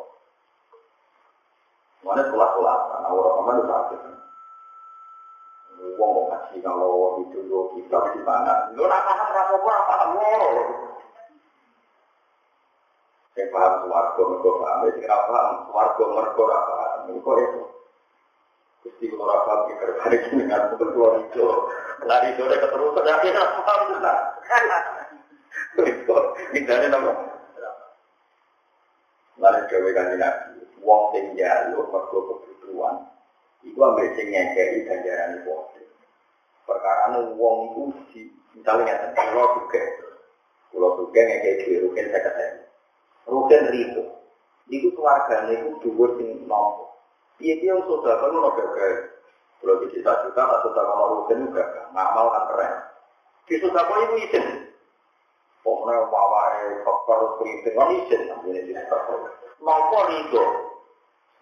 Mana sekolah-sekolah, karena orang-orang itu sakit. Uang mau kasih kalau itu kita di mana? Paham rapopo apa kamu? Yang paham suwargo mergo paham, yang tidak paham suwargo mergo apa? Mergo itu. Gusti kalau paham ki kerbane dengan betul tua itu. Lari sore keterusan ya kita paham tenan. Itu misalnya nama. Lalu gawe kanjeng Nabi, wong sing njaluk mergo kebutuhan. Iku ambek sing ngekeki ganjaran iku. Perkara wong iku di misalnya ngeten, kalau juga, kalau juga ngekeki rugen saya katakan. Rugen ribu. Iku keluarga itu dua sing. Iya dia sudah kan mau gagal. Kalau di desa juga tak sudah mau rugen juga. Ngamal kan keren. Di sudah kok ibu izin. Pokoknya wawai faktor keriting kan izin. Ini di sudah kok. Nompo ribu.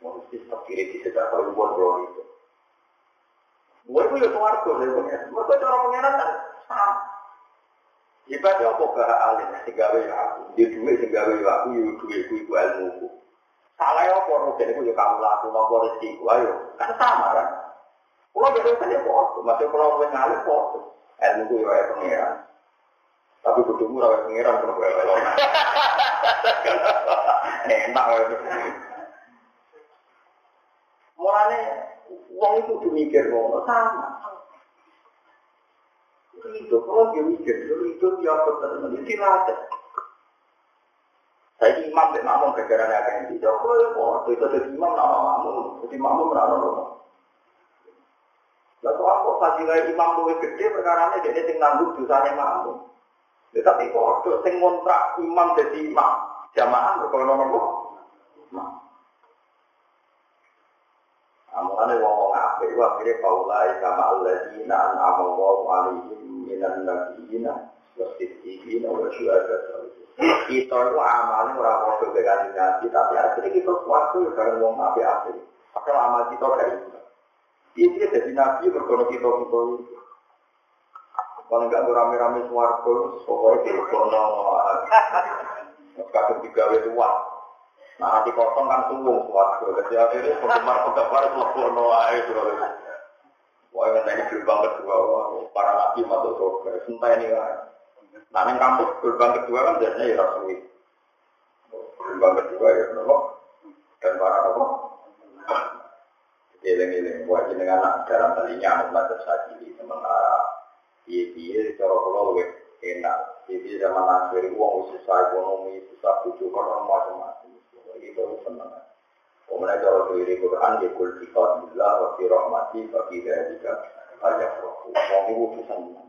Mau di kiri di sudah kok ibu bro itu. Gue itu ya keluarga. Mereka cara pengenan kan sama. Ibadah apa gak alim sing gawe ya aku. Di duwe sing gawe ya aku yo duwe ku iku ilmuku. Salah ya apa rugen iku yo kamu laku nopo rezeki ayo. Kan sama kan. Kulo beda ya foto, masih kulo wis ngalim foto. ilmu ku ya pengiran. Tapi kudumu ora pengiran kok kowe elok. Enak wae. Mulane wong itu kudu mikir ngono sama. Itu kalau dia mikir, itu dia betul betul istirahat. Saya imam dan makmum gara-gara yang tidak, kalau ya itu jadi imam nama makmum, jadi makmum merana rumah. Lalu kok fadilah imam lebih gede perkara ini dia tinggal nanggung dosanya makmum. Tetapi kok ada sing ngontrak imam jadi imam, jamaah berkono nopo. Amane wong-wong apik wa kire paulai kama alladzina an'ama Allahu alaihim minan nabiyina wa siddiqina wa syuhada. Kita itu amalnya orang padha dengan nabi tapi akhirnya kita suatu ya bareng wong apik-apik. Padahal amal kita kayak itu. Ini jadi nabi berkono kita kita itu. Kalau enggak rame-rame suarga, pokoknya di kono. Kadang digawe luas. Nah, hati kosong kan suwung suarga. Jadi akhirnya penggemar-penggemar ae terus. Wah, yang ini gerbang kedua, para nabi masuk surga. Sumpah ini kan. Nah, yang kampus gerbang kedua kan biasanya ya rasui. Gerbang kedua ya nopo. Dan para nopo. Eling-eling, buat jenengan anak dalam talinya anak belajar saji sementara Iya-iya, cara luwih enak. Jadi zaman akhir uang susah ekonomi, susah bujuk karena macam-macam. Itu seneng. Kemudian cara diri Quran ya kul kita bila wa fi rahmati wa fi dzalika rohku. Wong iku wis seneng.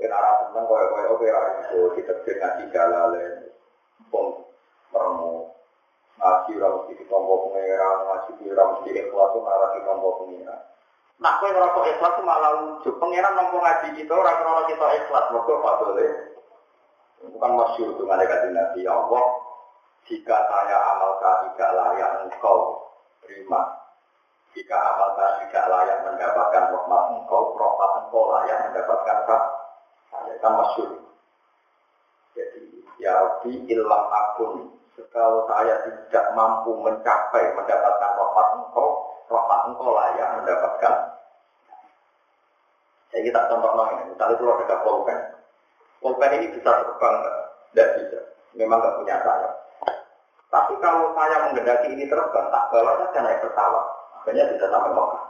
Yen ora seneng koyo-koyo oke ora iso ditekir ngaji galale. Pom meremo. Ngaji ora mesti ditompo pengeran, ngaji ora mesti ikhlas ora ditompo pengeran. Nak kowe ngerasa ikhlas malah lucu. Pengiran nampu ngaji kita, orang krono kita ikhlas. Mereka apa boleh? Bukan masyur dengan dekat Nabi ya Allah. Jika saya amalkan tidak layak engkau terima. Jika amalkan tidak layak mendapatkan rahmat engkau, rahmat engkau layak mendapatkan kah? Saya kan masyur. Jadi, ya Rabbi ilam akun. Kalau saya tidak mampu mencapai mendapatkan rahmat engkau, rahmat engkau layak mendapatkan. Saya kita contoh ini, misalnya kalau ada pulpen. Pulpen ini bisa terbang, tidak bisa. Memang nggak punya saya. Tapi kalau saya menggendaki ini terbang, tak bawa saja naik pesawat. Akhirnya bisa sampai Mekah.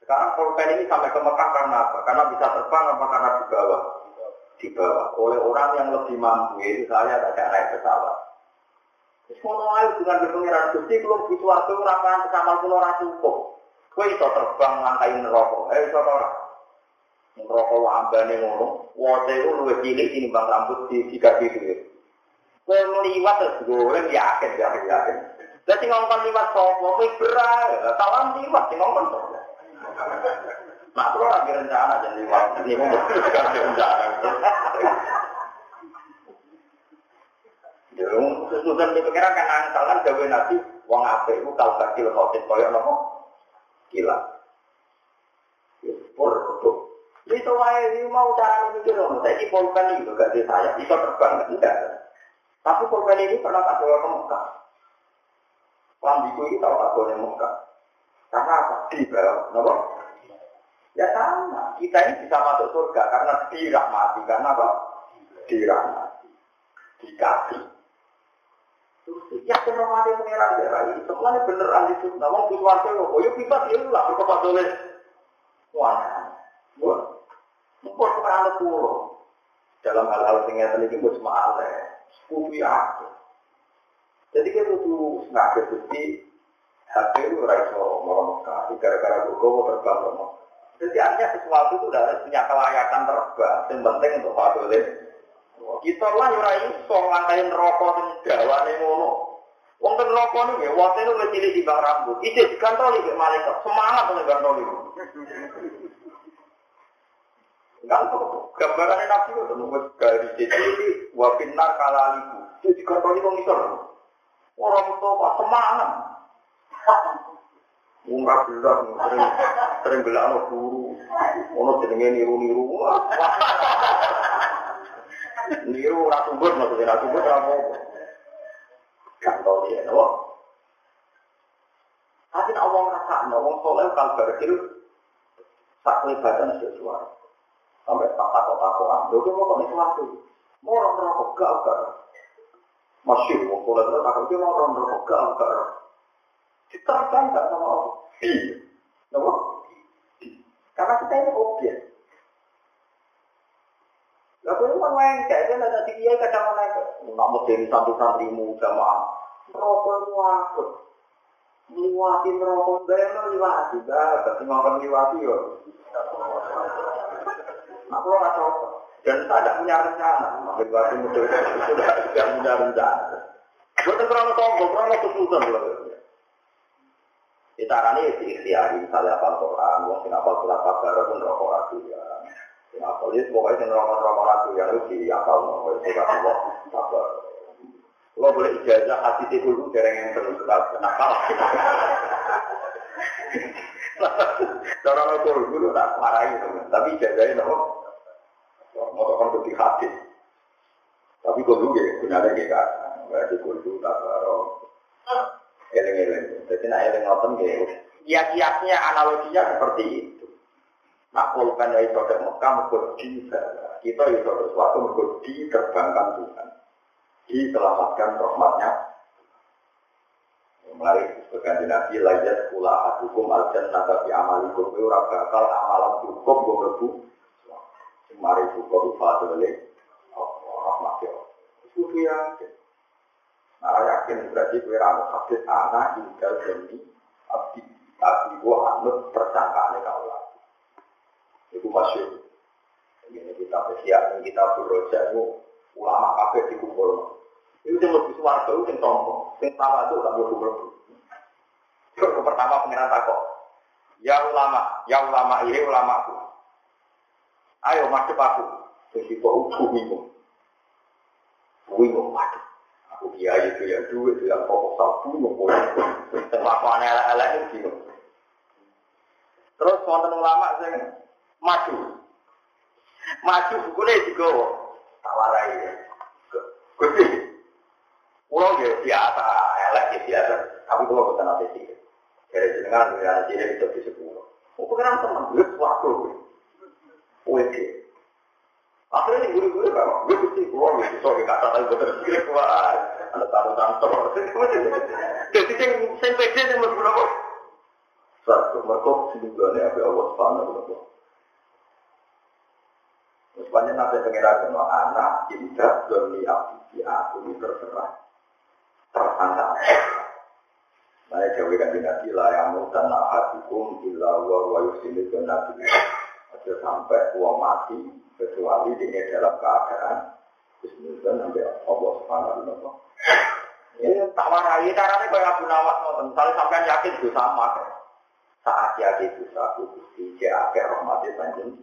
Sekarang pulpen ini sampai ke Mekah karena apa? Karena bisa terbang apa karena dibawa? Dibawa oleh orang yang lebih mampu, itu saya tidak naik pesawat. Semono ayo dengan berpengiran Gusti kalau butuh waktu rapahan pesawat kulo ora cukup. Kowe iso terbang langkai neraka. Eh iso ora? Neraka ambane ngono. Wote ku luwih cilik tinimbang rambut di sikat itu. Kowe meliwat terus goreng yakin yakin yakin. Dadi ngongkon liwat sapa kowe berat. Salam liwat sing ngongkon sapa. Nah, kalau lagi rencana jadi liwat, ini mau rencana. Jadi, susunan di pikiran kan angkal kan nabi, wong apik itu kalau kecil khotin koyok nopo, gila. Pur, tuh. Itu wae mau cara mikir saya di pulpen itu gak di saya, bisa terbang enggak. Tapi pulpen ini pernah tak bawa ke Mekah. Lambiku ini tahu tak bawa ke. Karena apa? Di bawah, nopo? Ya sama, kita ini bisa masuk surga karena dirahmati, karena apa? Dirahmati, dikasih. Ya kena mati pengiran daerah ini, semuanya bener ahli sunnah. Wong butuh warga lo, oh yuk ya lah, berkepat oleh. Wah, wah, mungkin kepada pulau. Dalam hal-hal ngeten ini gue cuma aleh, sekutu ya. Jadi kita butuh sengaja bukti, HP itu raiso mau Mekah, gara-gara gue terbang Mekah. Jadi artinya sesuatu itu udah punya kelayakan terbang, yang penting untuk Pak kita lah ora iso langkain rokok sing gawane ngono. Wong ten rokok niku ya wate lu cilik di bang rambut. Itu dikantoli ke malaikat. Semangat oleh kantoli. Gantung gambarannya nabi itu nunggu dari jadi wabinar kalaliku. Itu dikantoli kok ngisor. Orang tua semangat. Murah belas, sering sering belakang guru, ono jenenge niru-niru. Niru ora tumbut maksudnya ora apa. Tau dia nopo. Tapi nak wong rasa, nak wong soleh kalbar itu tak kelibatan sesuatu. Sampai tak takut-takutan. Lu mau kok sesuatu. Mau orang rokok gak. Masih mau pulang takut dia mau orang rokok gak gak. Diterapkan gak sama Allah. Iya. Kenapa? Karena kita ini objek. Lah kowe kan main kayak kan ada di kiai kadang naik. Namun dari santri-santrimu jamaah. Rokok wakut. Liwati rokok gaya liwati. Dah, tapi ngomong liwati yo. Nah, kalau nggak cocok. Dan saya tidak punya rencana. Makin waktu muda sudah tidak punya rencana. Bukan kurang sombong, kurang kesulitan loh. Kita ini di ikhtiari, misalnya apa Quran, wong sing apal surat pun rokok ya. Apal itu pokoknya sing rokok rokok ratu ya lu di mau surat Allah kabar. Lo boleh ijazah hati dulu dereng yang terus surat nakal. Cara lo dulu tak marahi, tapi ijazahnya nopo mau kan lebih hati. Tapi kok dulu ya, ya kan, berarti kok dulu tak baru. Eleng-eleng, jadi nak eleng ngoten ya. Kiat-kiatnya analoginya seperti itu. Nak pulpen dari produk Mekah mengkut di Kita itu sesuatu mengkut diterbangkan Tuhan. Diselamatkan rahmatnya. Mulai sebagai Nabi layat kula adukum al jannah tapi amalikum ora bakal amalan cukup gue Mari buka rupa dole, rahmat ya. Itu yakin. Nah yakin berarti kue ramu hadis anak tinggal demi abdi. Abdi gua anut persangkaannya kau lagi. Itu masuk. Ini kita bersiap, kita beroja itu ulama kafe di kumpul. Itu yang lebih suara itu yang sombong. Yang tawa itu tak boleh kumpul. Yang pertama pengiran takut. Ya ulama, ya ulama ini ulamaku. Ayo masuk aku. Terus itu aku bingung. Bingung. Aku kiai itu yang duit, itu yang pokok bingung. Terlakuan elek-elek itu bingung. Terus wonten ulama sing maju. Maju bukunya juga tawarai ya. Gusti. Pulau ya biasa, elek ya biasa. Tapi kita nanti sih. Dari jenengan, anak cilik itu di sepuluh. Mau pengen teman, gue suatu. Wede. Akhirnya guru-guru kan, gue mesti keluar, gue bisa gue kata sekali keluar. Kantor. Jadi yang berapa? Satu, mereka sedugaannya apa Allah. Sepanjang anak, tidak demi aku terserah. Tersangka. Kan nabi lah yang illa wa wa yusilu nabi. Aja sampai uang mati kecuali ini dalam keadaan Bismillah nanti Allah Subhanahu wa taala. Ya tak warai caranya kayak Abu Nawas ngoten. Misalnya sampean yakin itu sama. Saat yakin itu satu gusti jake rahmati panjen.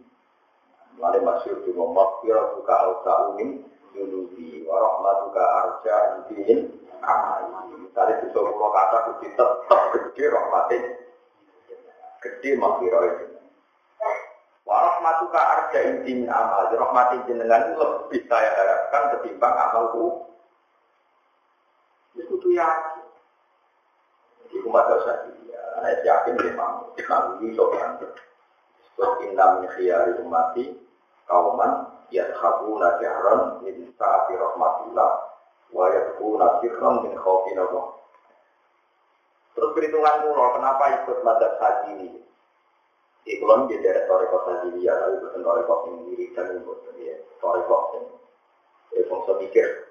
Mulai masyur di ngomong kira suka alsa umin yunubi wa rahmatuka arja idin amali. Misalnya di seluruh kata gusti tetap gede rahmati. Gede makhirah itu. Warahmatuka arja inti min amal. Rahmati jenengan lebih saya harapkan ketimbang amalku. Itu tuh yakin. Jadi umat dosa dia. Saya yakin memang memang ini sopan. Inna min khiyari umati kauman yadhabuna jahran min sa'ati rahmatillah wa yadhabuna sirran min khawfin Allah. Terus perhitungan murah, kenapa ikut madhab haji ini? Di kulon dia dari toreko tadi ya, tapi bukan toreko yang diri dan untuk dia toreko yang dia fungsi mikir.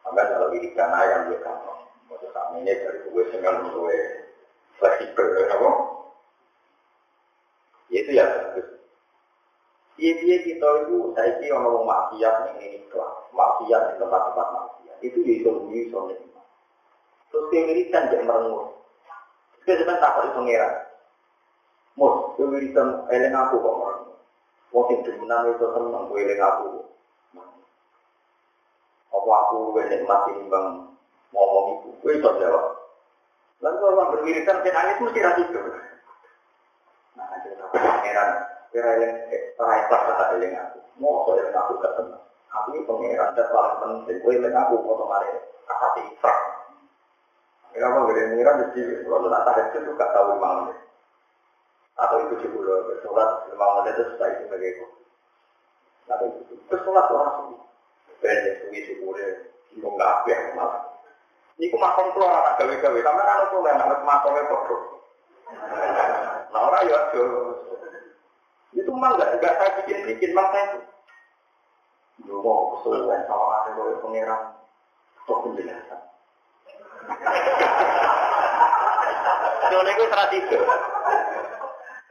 Sampai kalau diri kan ayam dia kan, maksud kami ini dari gue dengan gue fleksibel, apa? Ya itu ya. Iya dia kita itu saya kira orang maksiat yang ini kelas, maksiat di tempat-tempat maksiat itu bisa bunyi soalnya. Terus kewiritan jangan merengut. Kita sebentar takut itu pengiran. Kowe wiridan eling aku kok ora. Wong sing demenan itu seneng kowe eling aku. Apa aku wene mati nimbang ngomong iku, kowe iso jawab. Lalu orang berwiridan kan nangis mesti ra itu. Nah, jadi pangeran, kira eling ora ikhlas kata eling aku. Mau eling aku gak seneng. Aku ini pangeran dan paling penting, kowe eling aku foto mari kasati ikhlas. Mau gede pangeran mesti kalau nak tahu itu gak tahu mana atau itu juga sholat lima menit itu setelah itu sebagai Tapi itu sholat orang suwi. Benda suwi syukurnya, itu nggak apa malah. Ini ku makom keluar anak gawe-gawe, tapi kan itu yang anak makomnya kodoh. Nah orang ya itu mah nggak nggak saya bikin bikin saya Yo mau kesulitan sama ada oleh pangeran kok penjelasan. Soalnya itu strategi.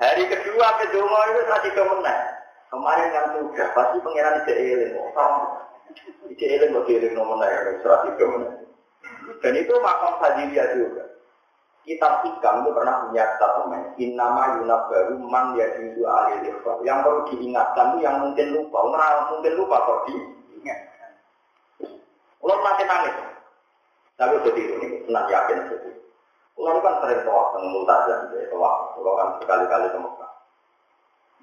Hari kedua kedua itu strategi menang. Kemarin yang sudah pasti pangeran tidak eling. Tidak eling kok eling nomor naik strategi menang. Dan itu makam Fadiliyah juga. Kitab hikam itu pernah punya statement. Innama yunab baru man ya juzu alil Yang perlu diingatkan itu yang mungkin lupa. Orang mungkin lupa kok diingatkan. Kalau masih nangis. Tapi tiru nih, senang yakin jadi. Kalau kan sering tawaf dengan multazam, jadi tawaf. Kalau kan sekali-kali ke Mekah.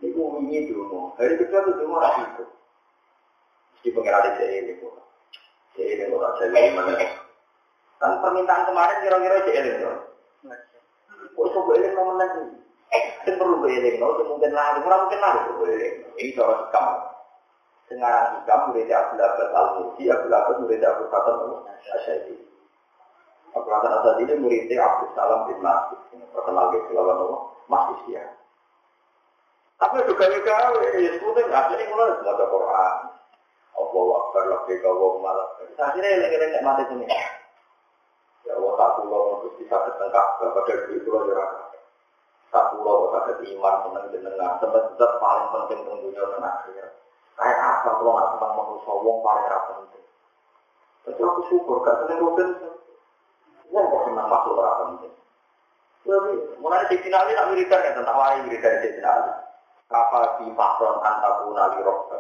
Ini ini dulu. Hari kedua itu dulu orang itu. Di pengiran di ini. Jadi ini orang jadi mana? Kan permintaan kemarin kira-kira jadi ini. Kok iso gue eling nomor lagi? Eh, sing perlu gue eling, no, mungkin lari, ora mungkin lari gue eling. Ini cara hikam. Sengarang hikam, murid Abdul Abbas Al-Mursi, Abdul Abbas murid Abdul Hasan Asyadi. Hasan Asyadi ini murid Abdul Salam bin Masjid. Terkenal di Masjid ya. Tapi juga gawe, ya sebutnya akhirnya mulai semua Quran. Allah Akbar, Labbika, Allahumma Labbika. Akhirnya eling-eling mati sini. Ya Allah satu lo mesti bisa ketengkak pada itu aja Satu lo bisa iman seneng jenengan sebab paling penting tentunya dan akhir. Kayak apa kalau nggak senang manusia wong paling rapi penting. Aku syukur gak seneng rugen. Wong kok senang masuk rapi penting. Jadi mulai di final ini nak wiridan ya tentang wari wiridan di final. Kafa di fakron antaku nali rokta.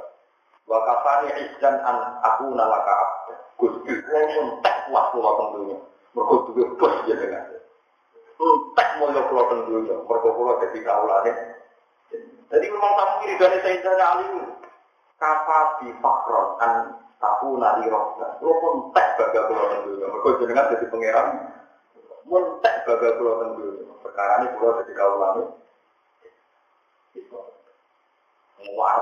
Wa kafani izdan an aku nalaka abda. Gusti, wong tak puas pulau tentunya. Mereka juga bos jenengan. Entek mulya kula teng dunya, mergo kula dadi kaulane. Jadi memang tamu kiri dari Ali kafa di fakron an tahu nadi rohka. Kula pun entek baga kula teng dunya, mergo jenengan dadi pangeran. Mentek baga kula teng dunya. Perkara ini kula dadi kaulane. Muar,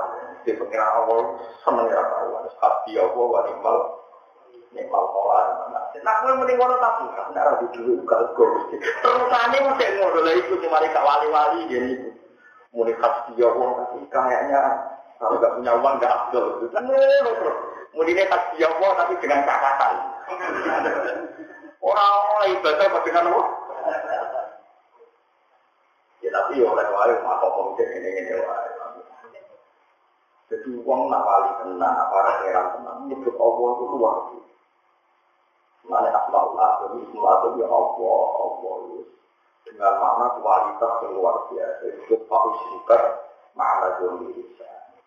di pengiran awal seneng ya Allah. Hati Allah wa ni'mal mawar. Nah, kowe muni ngono tapi nek ora duwe uga uga mesti. Terusane mesti ngono lha iku cuma gak wali-wali. Muni khas dia wong tapi kayaknya kalau gak punya uang gak abdul. Khas dia wong tapi dengan catatan. Orang oleh ibadah apa dengan apa? Ya tapi oleh wae mak kok ngene ngene wae. Jadi uang nak wali tenang, para heran tenang, nyebut Allah itu luar biasa. Mana azam, ismul azam ya Allah, Allah dengan makna kualitas yang luar biasa. Itu paus sifat makna jombi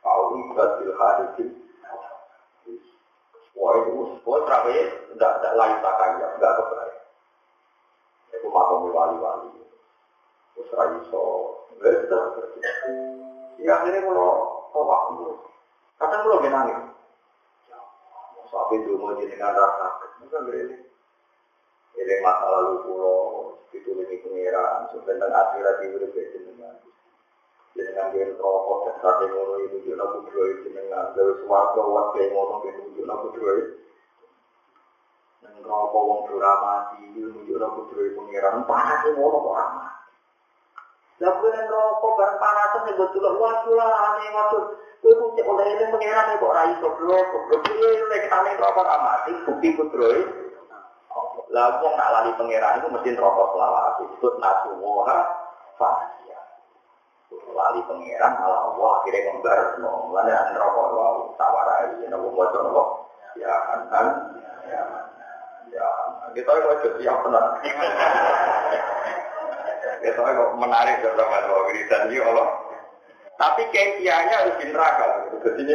batil hadidin. Wah itu, terakhir tidak tidak lain takanya, tidak kebaik. Itu wali-wali. Ya akhirnya kalau waktu, kadang kalau jenengan rasa, bukan ini. Ini masa lalu pulau itu lebih pengiran, tentang akhirat itu lebih. Jenengan dia rokok dan sate ngono itu juga nabu dua itu jenengan. Dari suarga wat kayak ngono itu juga nabu dua itu. Rokok wong mati itu juga nabu dua itu pengiran. Panas itu ngono kok ramah. Lah nang rokok bareng panasan ya betul wah kula aneh waktu kowe kok cek oleh ini pengiran kok ora iso blok blok piye nek ane rokok mati bukti putra Lah wong nak lali pengiran itu mesti rokok selawat disebut nasuha fasia. Lali pengiran malah Allah akhirnya ngembar no. Mulane ane rokok wae tawarai yen wong waca kok ya kan ya ya kita kok siap tenan. Ya soalnya kok menarik bersama dua wiridan ini Allah. Tapi kekianya harus di neraka. Jadi ini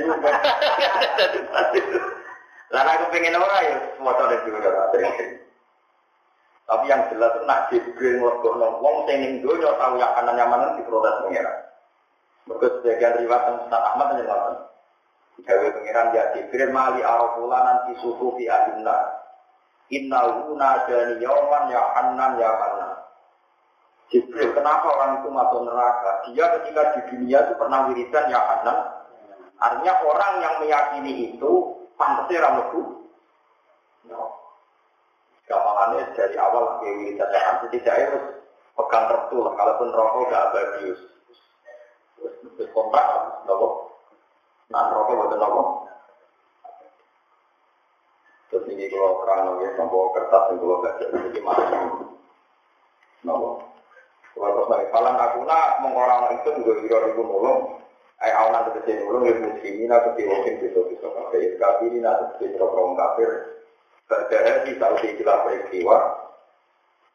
Lalu aku pengen orang ya semua tahu juga Tapi yang jelas nak Jibril ngorgo wong sing ning tahu ya kanan di protes Mergo sebagian riwayat tentang Ustaz Ahmad menyebutkan Gawe pengiran ya Jibril mali arafula nanti suhu fi adinna. Innahu nadani yauman ya hanan ya hanan. Jibril, kenapa orang itu masuk neraka? Dia ketika di dunia itu pernah wiridan ya Hanan, Artinya orang yang meyakini itu pantasnya rameku. No. Gampangannya dari awal ke wiridan tidak harus pegang restu lah. Kalaupun rokok gak abadius. Terus kontrak, nopo. Nah, rokok buatan nopo. Terus ini kalau terang nopo, nopo kertas yang kalau gak jadi ini masih nopo. Kalau terus lagi, kalau aku nak mengorang itu juga kira ribu nolong. Ay awalan tegese nulung ya muslimin aku diwokin bisa-bisa kabeh kafirin atau tegese orang kafir. Padahal di tahu di kila peristiwa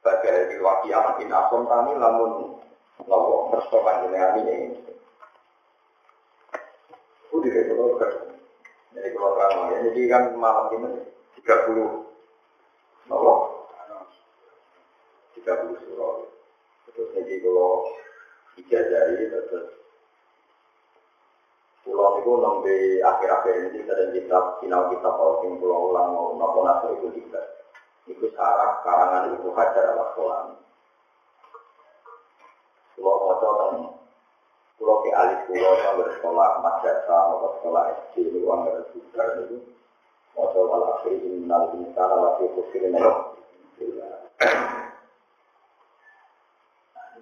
Padahal di waki amat in asom tani lamun Lalu persoalan jenengan ini Udah deh kalau Jadi kalau terang ya, jadi kan malam ini 30 Lalu 30 surah Terus jadi kalau ijazah ini terus Pulau itu nomor akhir-akhir ini sering kitab final kitab kalau sing pulau ulang mau nopo naso itu juga. Itu sarah karangan itu hajar ala sekolah. Pulau moco dan pulau ke alis pulau yang bersekolah madrasah atau sekolah SD itu uang bersekolah itu moco wal akhir ini nal insar ala kusir ini.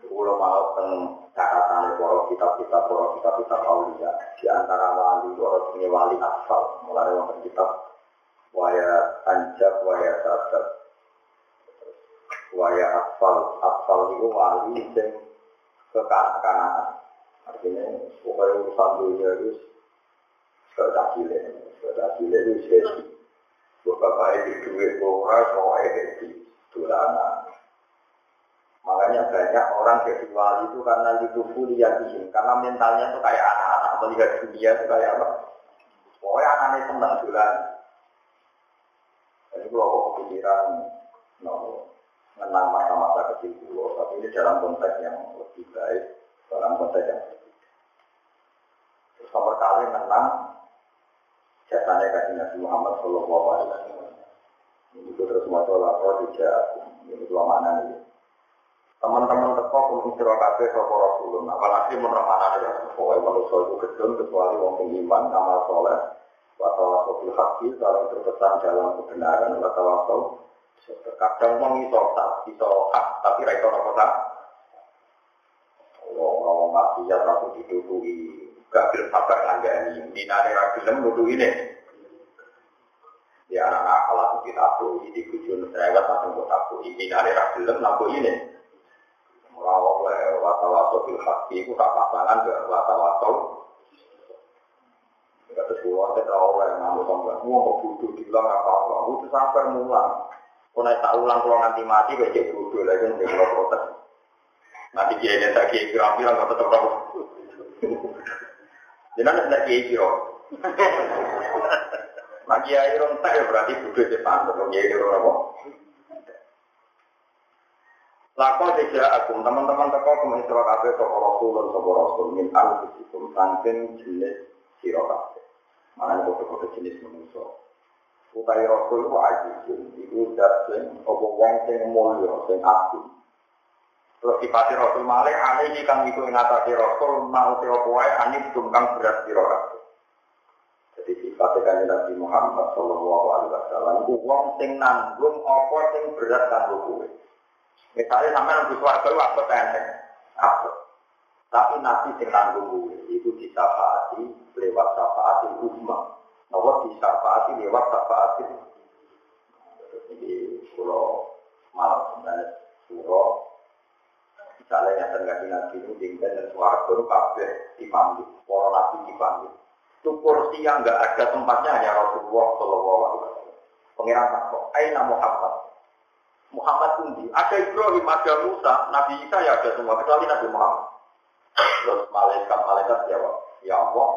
Pulau mau tentang catatan para kitab-kitab para kitab-kitab aulia. Di antara wali para sini wali asal mulai wonten kitab waya anjak waya sadat. Waya asfal. Asfal itu wali yang kekanak-kanakan artinya pokoknya urusan dunia itu sudah cilik sudah cilik itu jadi. Bapak itu duit ora soalnya di dolanan. Makanya banyak orang jadi wali itu karena itu kuliah karena mentalnya itu kayak anak-anak melihat dunia itu kayak apa? Pokoknya anaknya senang bulan. Jadi kalau kepikiran, no, menang masa-masa kecil dulu, tapi ini dalam konteks yang lebih baik, dalam konteks yang Terus nomor kali menang jasanya kasih Nabi Muhammad Shallallahu Alaihi Wasallam. Ini terus mau sholat, oh tidak, ini dua mana nih? Teman-teman teko kumpul sira kabeh sapa Rasulullah. Apalagi menurut mana ya pokoknya manusia itu gedung kecuali wong iman amal soleh wa tawassul bil haqqi saling berpesan dalam kebenaran wa tawassul terkadang wong iso tak iso hak tapi ra iso apa tak wong maksiat aku ditutupi gak gelem sabar ngandani dinane ra gelem nutuhi ini ya anak-anak kalau kita tahu ini kujun serewet langsung buat aku ini nari ra gelem ini Ora oleh watawaso bil haki itu tak pasangan ke watawaso. Enggak sesuatu kita oleh namun sampai mau butuh diulang apa apa. Itu sampai mulang. Kau naik tak ulang kalau nanti mati gue jadi lagi nih kalau protes. Nanti dia ini tak kira bilang nggak tetap. Jangan tidak kiai kira. Nah kiai rontak ya berarti butuh di pantai. Kiai kira apa? Lako tidak agung teman-teman teko kemen sira kabeh sapa rasul lan sapa rasul min anfusikum saking jenis sira kabeh. Mana kok jenis manusia. Utai rasul ku ajizun iku dat sing wong sing mulya sing agung. Terus sifati rasul malih alih kang iku ngatasi rasul mau sira kowe anis kang berat kabeh. Jadi sifatnya kan Nabi Muhammad Sallallahu Alaihi Wasallam, wong sing nanggung apa sing berat kanggo kowe. Misalnya sampai nunggu suarga itu apa pendek? Apa? Tapi nanti sing nanggung itu disafaati lewat safaati umma. Nopo disafaati lewat safaati. Jadi kalau malam sebenarnya surah misalnya yang terjadi nabi itu tinggal dan suara itu kabeh dipanggil, para nabi dipanggil. Itu kursi yang enggak ada tempatnya hanya Rasulullah Shallallahu Alaihi Wasallam. Pengiran takut, Aina Muhammad. Muhammad Undi. Ada Ibrahim, ada Musa, Nabi Isa ya ada semua, kecuali Nabi Muhammad. Terus malaikat-malaikat jawab, Ya Allah,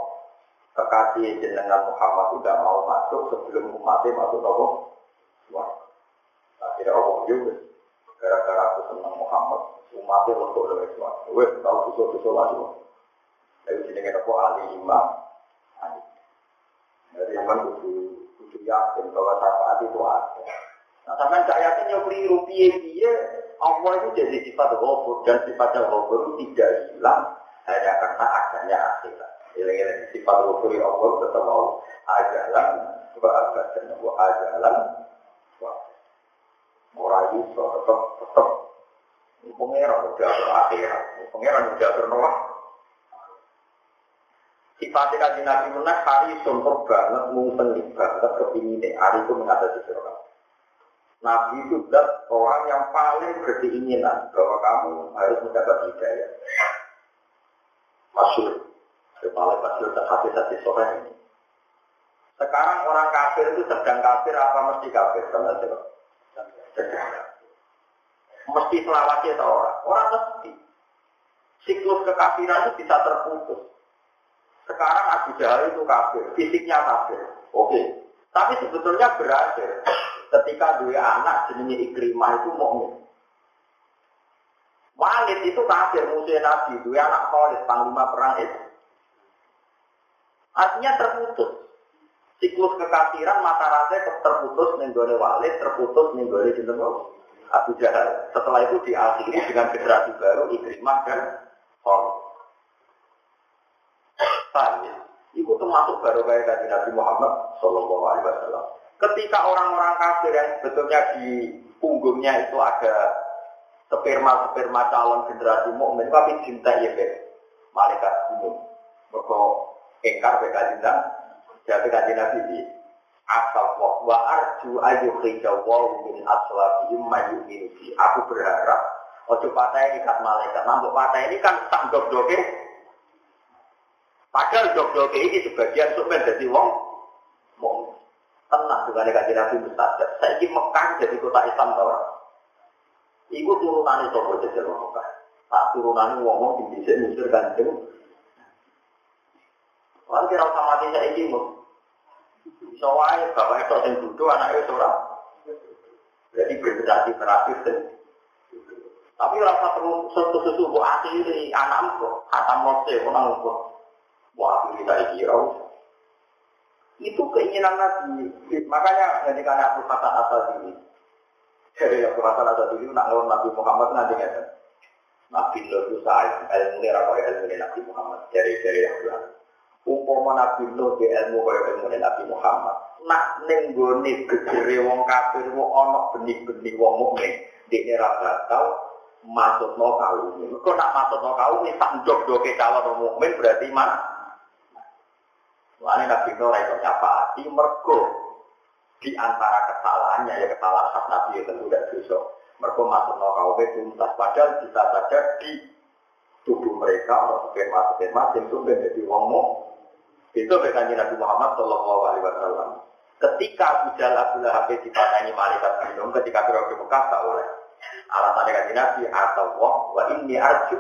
kekasih jenengan Muhammad tidak mau masuk sebelum umatnya masuk apa? Wah, akhirnya Allah juga. Gara-gara aku senang Muhammad, umatnya untuk lebih suatu. Weh, tahu besok-besok lagi. Lalu jenengan apa? Ali Imam. Jadi yang kan kudu yakin bahwa syafaat itu ada. Nah, sampai saya yakin yang keliru piye piye Allah itu jadi sifat ghafur dan sifatnya ghafur tidak hilang hanya karena adanya akhirat. Ilang-ilang sifat wukuri Allah tetap mau ajalan wa abadan wa ajalan wa ora iso tetap tetap pengeran udah akhirat pengeran udah bernawah Sifatnya kaji Nabi Munah hari sumpah banget, mungkin banget kepinginnya. Hari itu mengatasi sirah. Nabi itu sudah orang yang paling berkeinginan bahwa kamu harus mendapat hidayah. Masyur. Paling masyur dan hati-hati sore ini. Sekarang orang kafir itu sedang kafir apa mesti kafir? Sedang Mesti selawatnya atau orang? Orang mesti. Siklus kekafiran itu bisa terputus. Sekarang Abu Jahal itu kafir, fisiknya kafir. Oke. Tapi sebetulnya berakhir ketika dua anak jenisnya Ikrimah itu mukmin. Walid itu kafir musuh Nabi, dua anak Khalid panglima perang itu. Artinya terputus. Siklus kekafiran mata rantai terputus nenggone Walid, terputus nenggone jeneng Abu Jahal. Setelah itu diakhiri dengan generasi baru Ikrimah dan Khalid. Paham ya? Itu termasuk baru kayak Nabi Muhammad Shallallahu Alaihi Wasallam. Ketika orang-orang kafir yang sebetulnya di punggungnya itu ada sperma-sperma calon generasi mukmin, tapi cinta ya malaikat umum. Mereka engkar beka cinta, jadi kaji nabi di asal wa arju ayu hijawaw min aslabihim mayu minusi. Aku berharap ojo patah ini kan malaikat, nampuk patah ini kan tak dok-doke. Padahal dok-doke ini sebagian untuk menjadi wong mukmin tenang dengan kajian Nabi Mustajab. Saya ini Mekah jadi kota Islam tau Iku turunan itu kok jadi Mekah. Tak turunan ngomong di bisa musir ganjeng. Orang kira usah mati saya ini. Bisa wae bapak itu yang duduk anaknya seorang. Jadi berinteraksi terakhir dan tapi rasa perlu sesuatu sesuatu buat akhiri anak kok, kata mose, orang kok, akhiri saya kira itu keinginan Nabi. Makanya ketika aku kata asal ini, dari aku kata asal ini, nak ngelawan Nabi Muhammad nanti nggak Nabi itu saat ilmu ini rakyat ilmu ini Nabi Muhammad dari dari yang bilang. Umpama Nabi Nuh di ilmu kaya ilmu Nabi Muhammad. Nak nenggone gejere wong kafir wong ana benih-benih wong mukmin di era bakal masuk no kaum. Kok nak masuk kaum ini tak dok-doke calon mukmin berarti mana? Lalu Nabi Nuh itu hati mergo di antara kesalahannya ya kesalahan khas Nabi itu tentu tidak dosa. Mergo masuk no kaum tuntas padahal bisa saja di tubuh mereka atau sperma sperma yang itu menjadi wong itu berkanji Nabi Muhammad Shallallahu Alaihi Wasallam. Ketika Abu Jahal Abu Lahab dipatani malaikat minum ketika berada di Mekah tak oleh. Alasannya kanji Nabi atau wa ini arju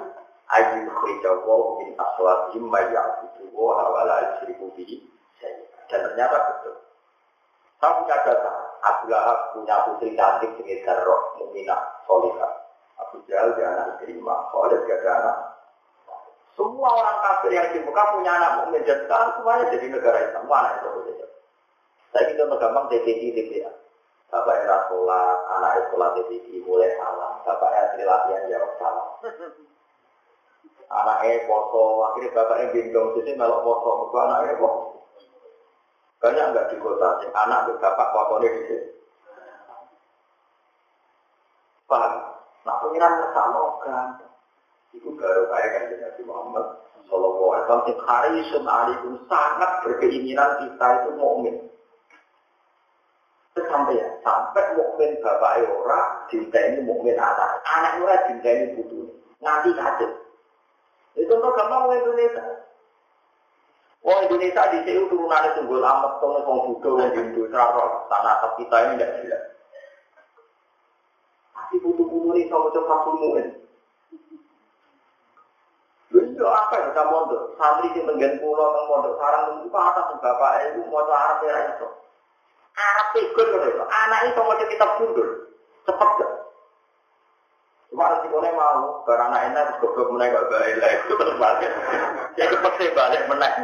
ayu khrijawu min aswatihim ma ya'budu wa la yusyriku bihi dan ternyata betul. Saya punya data Abu Lahab punya putri cantik sekitar roh muminah solihah Abu Jahal dia anak terima Khalid dia anak semua orang kafir yang di Mekah punya anak mukmin. Dan sekarang semuanya jadi negara Islam. Mana itu? Saya kita gampang TPD TPA Bapak era sholat, anak sholat TPD mulai salah, Bapak era latihan jawab salah anaknya foto, akhirnya bapaknya gendong sini melok foto, mereka anaknya foto. Banyak enggak di kota, anak bapak fotonya di sini. Paham? Nah pengiran sama kan, itu baru kayak kan Nabi Muhammad Sallallahu Alaihi Wasallam yang harisun alaikum sangat berkeinginan kita itu mukmin. Sampai ya, sampai mukmin bapak ora, cinta ini mukmin anak, anak ora ini butuh, nanti kaget. Itu contoh gampang wong Indonesia. Wong Indonesia di sini turunannya tunggul amat, tolong wong Buddha, wong Hindu, serara, tanah kita ini tidak jelas. Tapi butuh butuh ini sama coba sumuin. Itu apa ya kita mondok? Santri di menggen pulau teng mondok sarang itu atas bapak ibu mau Arab ya itu. Arab ikut gitu. Anak itu mau kita mundur. Cepat gak? Cuma resikonya mau, karena anak enak, terus goblok menaik gak baik lah, itu terus balik. Ya kepeksa balik menaik.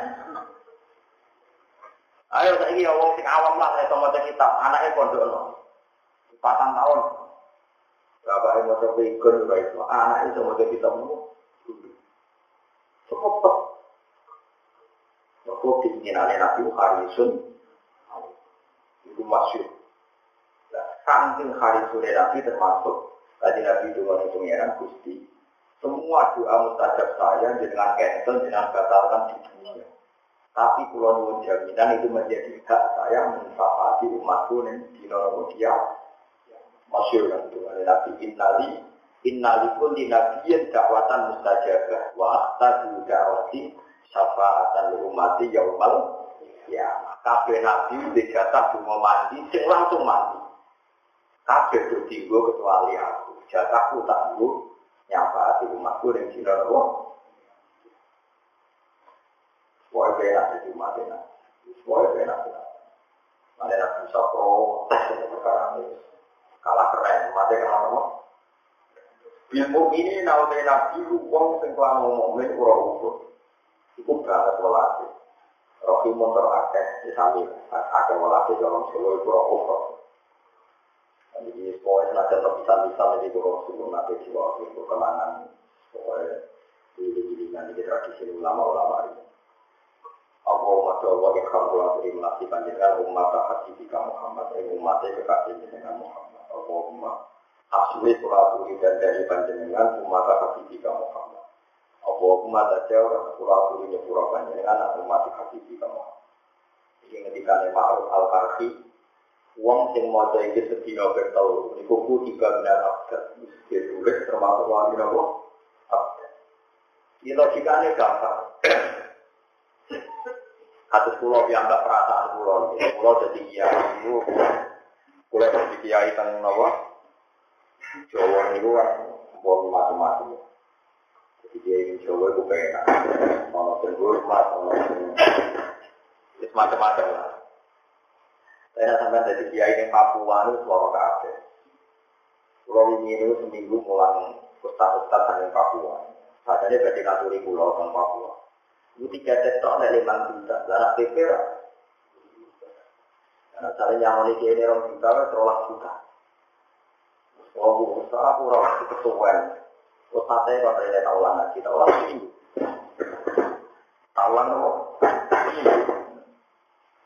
Ayo saya ini orang sing awam lah, saya mau kita, anaknya pondok no. Patang tahun. Bapak mau coba ikut juga itu, anak itu mau kita mau. Cepet. Mereka keinginannya Nabi Harisun, itu masyur. Nah, saking Harisun Nabi termasuk, tadi Nabi itu pengiran Gusti. Semua doa mustajab saya dengan cancel, dengan batalkan di dunia. Tapi kalau nuwun jaminan itu menjadi hak saya mensafati umatku dan di dia. Masyur kan itu. Nabi Innali Innalikul di nabiyin dakwatan mustajabah wa ahtadu dakwati syafaatan umati yaumal ya kabeh nabi di jatah cuma mandi sing langsung mandi kabeh bertinggo kecuali aku jatahku tak nggo nyafaati umatku yang dina nopo Wah, enak di umat enak. Wah, enak. Mana nak bisa protes perkara ini. Kalah keren, mati kalah nopo. Bilmu ini naute nabi wong sing kelan mukmin ora ukur. Iku banget welase. Rohimun terakeh di sami akeh welase dalam solo iku ora ukur. Jadi pokoknya nanti terpisah bisa jadi kurang suruh nanti jiwa itu kenangan pokoknya diri-diri nanti di tradisi ulama-ulama ini. Allahumma jawa ikham kula terima kasih panjenengan umat hati Muhammad, umatnya kekasih dengan Muhammad. Allahumma asli kulaturi dan dari panjenengan umat hakiki kamu kamu. Apa umat aja orang kulaturi nyepura panjenengan atau umat hakiki kamu. Ini ketika Ma'ruf al-Karhi, uang sing mau iki sedina bertau, ini kuku tiga benar abad, ditulis termasuk wali nopo abad. Ini logikanya gampang. Kasus pulau yang gak perasaan pulau, pulau jadi kiai itu, pulau jadi kiai tentang nopo, Jawa itu kan wong macam-macam. Jadi dia ingin Jawa itu pengen ono sing hormat, ono sing macam-macam lah. Saya sampai dari kiai yang Papua itu suara kabeh. Pulau ini itu seminggu mulang ustaz-ustaz yang Papua. Padahal berarti naturi pulau tentang Papua. Itu tiga cetok dari lima juta. Karena PP Karena cara yang ini ini orang juta, terolak juta. Oh, usaha aku rawat kesuwen. Usaha saya kalau dari taulan ngaji, taulan ini. Taulan apa?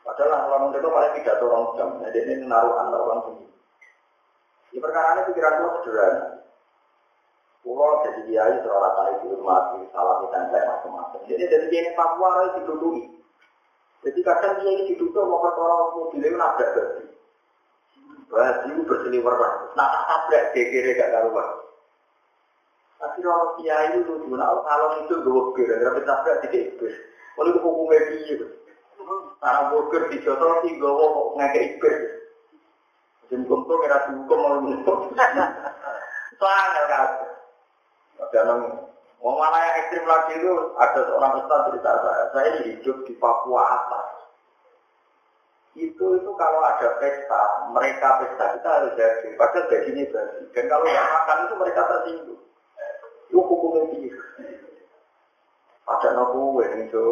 Padahal orang itu paling tidak orang jam. Jadi ini naruhan taulan ini. Di perkara ini pikiran gue sederhana. Pulau jadi kiai serora tadi di rumah salah kita yang macam-macam. Jadi dari ini Papua itu didudui. Jadi kadang dia ini diduduk mau perkara mobilnya nabrak berarti. Baju berseliwer Nah tak tabrak kiri gak karuan. Tapi orang kiai itu nah kalau itu gue kir, tapi tabrak tidak. Kalau itu hukumnya dia. Karena burger di jodoh sih gue mau ngekek ikut. Jemput tuh kira hukum mau nutup. Soalnya kan. Ada nang Mau mana yang ekstrim lagi itu ada seorang ustaz cerita saya, saya hidup di Papua atas itu itu kalau ada pesta, mereka pesta kita harus jadi, padahal gajinya basi. Dan kalau nggak makan itu mereka tersinggung. Itu hukumnya dia. Ada nopo itu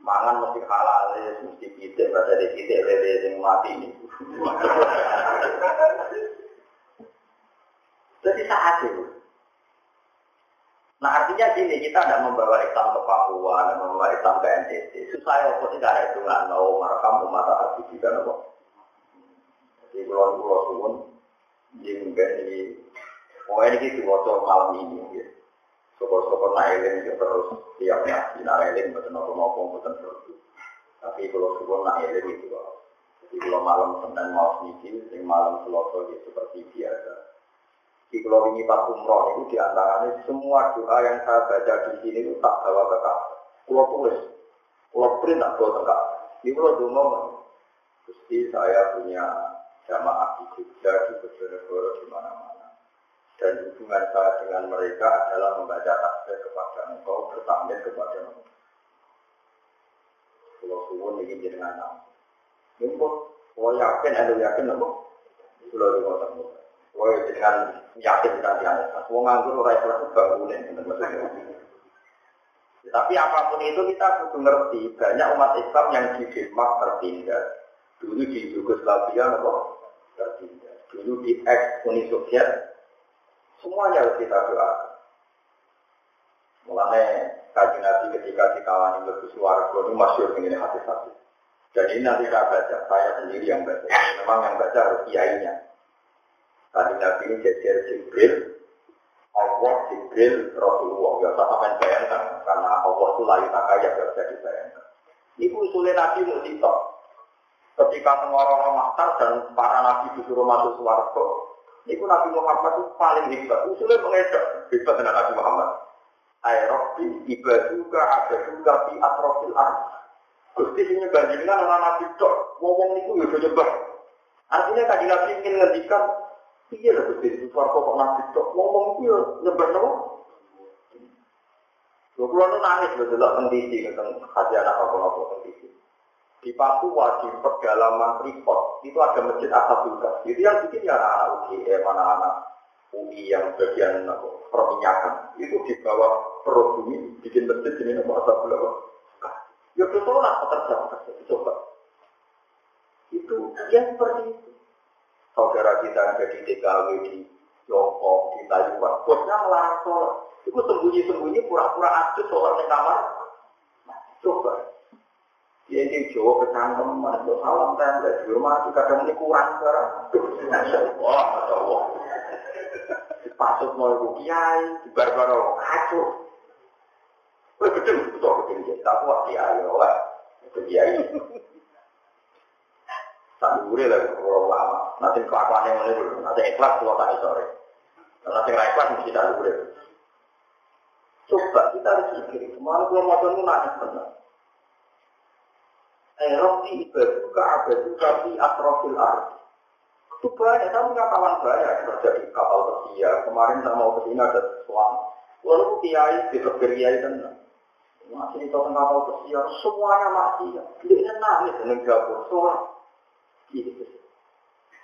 mangan mesti halal ya, mesti pitik, pada di pitik lele yang mati ini. Jadi saat itu. Nah artinya gini, kita tidak membawa Islam ke Papua, tidak membawa Islam ke NTT. Susah ya, kok tidak ada hitungan, mau merekam umat hati juga, nopo. Jadi pulau pulau suwun, mungkin ini, pokoknya ini diwaca malam ini, ya. Sokor-sokor nailing ya terus tiap ngaji nailing betul nopo nopo betul terus. Tapi kalau suwun nailing itu, jadi kalau malam senin mau sedikit, malam selasa ya seperti biasa di kalau ini pas umroh itu di antaranya semua doa yang saya baca di sini itu tak bawa ke Ka'bah. Kalau tulis, kalau print tak bawa ke Ka'bah. Ini kalau dulu Gusti saya punya jamaah di Jogja, di Bojonegoro, di mana-mana. Dan hubungan saya dengan mereka adalah membaca tasbih kepada engkau, bertambah kepada engkau. Kalau suwun ini jenengan nama. Ini yakin, ada yakin, apa? Kalau di kota Woi dengan yakin kita di atas. Wong nganggur ora ikhlas bangunin. Tapi apa pun itu kita kudu ngerti banyak umat Islam yang di Denmark tertindas. Dulu di Yugoslavia kok tertindas. Dulu di ex Uni Soviet semuanya harus kita doa. Mulanya kaji nabi ketika dikawani lebih suara ini masyur ini hati-hati. Jadi nanti saya baca, saya sendiri yang baca. Memang yang baca harus kiainya. Kaji nabi ini jadi Jibril, Allah, Jibril, Rasulullah. Ya, saya main bayangkan, karena Allah itu layu tak kaya, gak bisa dibayangkan. Ini usulnya nabi musibah. Ketika maktar dan para nabi disuruh masuk suarga, itu Nabi Muhammad itu paling hebat. Usulnya mengedok, hebat dengan Nabi Muhammad. Aerobi ada juga di atrofil ar. Gusti sini bandingkan orang nabi dok, ngomong itu ya nyembah. Artinya tadi nabi ingin ngendikan, iya gusti itu suara kok nabi dok, ngomong itu ya nyembah nopo. Lho kula nu nangis lho delok TV teng hati anak apa-apa TV. Di Papua di pedalaman Freeport itu ada masjid Asabullah. Itu yang bikin ya anak-anak UGM, anak-anak UI yang bagian apa, perminyakan itu di bawah perut bumi bikin masjid ini nama asal berapa? Ya lah pekerja pekerja coba. Itu yang seperti itu. Saudara kita yang jadi TKW di Tiongkok, di Taiwan, bosnya melarang sholat. Itu sembunyi-sembunyi pura-pura aktif sholat di kamar. Nah, coba. Ya ini Jawa kecangkem, masuk salam tanda di rumah, kadang ini kurang sekarang. Masya Allah, Masya Allah. Pasut mau ibu kiai, barbaro kacau. Kowe gedeng butuh gedeng ya, tak kuat kiai ora. Itu kiai. Tapi gue lagi kalau lama, nanti kelakuan yang dulu, nanti ikhlas kalau tadi sore. Nanti ikhlas mesti tak gue. Coba kita harus pikir, kemarin gue mau tuh nangis benar. Eropa ibadah ke abadu tapi atrofil arti. Itu banyak, tapi kawan banyak terjadi kapal pesiar. Kemarin saya mau ke sini ada sesuatu. Lalu kiai, di kiai tenang. Masih itu kapal pesiar, semuanya masih. Dia nangis dengan dapur, sholat. Gitu.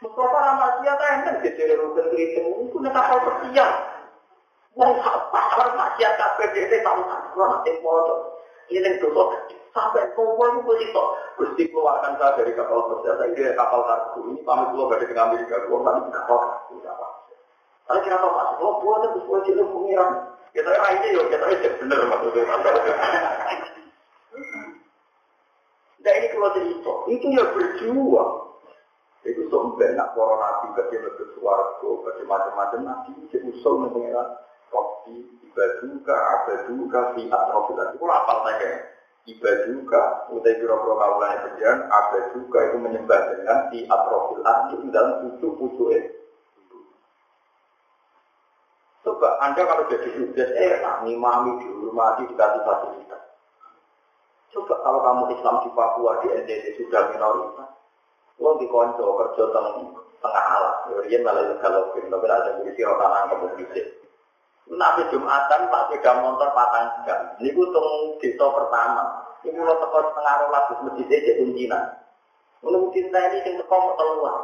Mustafa Ramadhan kan jadi rukun keriting itu nih kapal pesiar. Wong pasar maksiat kabeh dhewe tahu. Ini yang dosa sampai semua itu itu Gusti keluarkan saya dari kapal. Saya dari kapal kargo ini pamit keluar dari Amerika. Gue tadi kapal kargo apa? Tapi kira tahu mas, lo buat itu jadi pengiran. Kita aja yuk, kita aja bener maksudnya. Nah ini kalau itu ya berjuang. Itu sombong, nak para nabi bagi lebih suarga, bagi macam-macam nabi, itu usul nih pengiran. Robi, ibaduka, abaduka, fi atrofilah. Itu apa saja? Ibaduka, utai biro-biro kaulah yang abaduka itu menyembah dengan fi atrofil arti dalam pucuk-pucuk itu. Coba Anda kalau jadi sukses, enak, ngimami, dihormati, dikasih fasilitas. Coba kalau kamu Islam di Papua, di NTT sudah minoritas. Lo di konco kerja teng tengah alas. Dia malah kalau tapi ada polisi rotanan kepolisian. Nabi Jumatan Pak sepeda motor patang jam. Ini tung desa pertama. Ini lo teko setengah rolas di masjid aja kuncinan. Menunggu cinta ini yang teko mau keluar.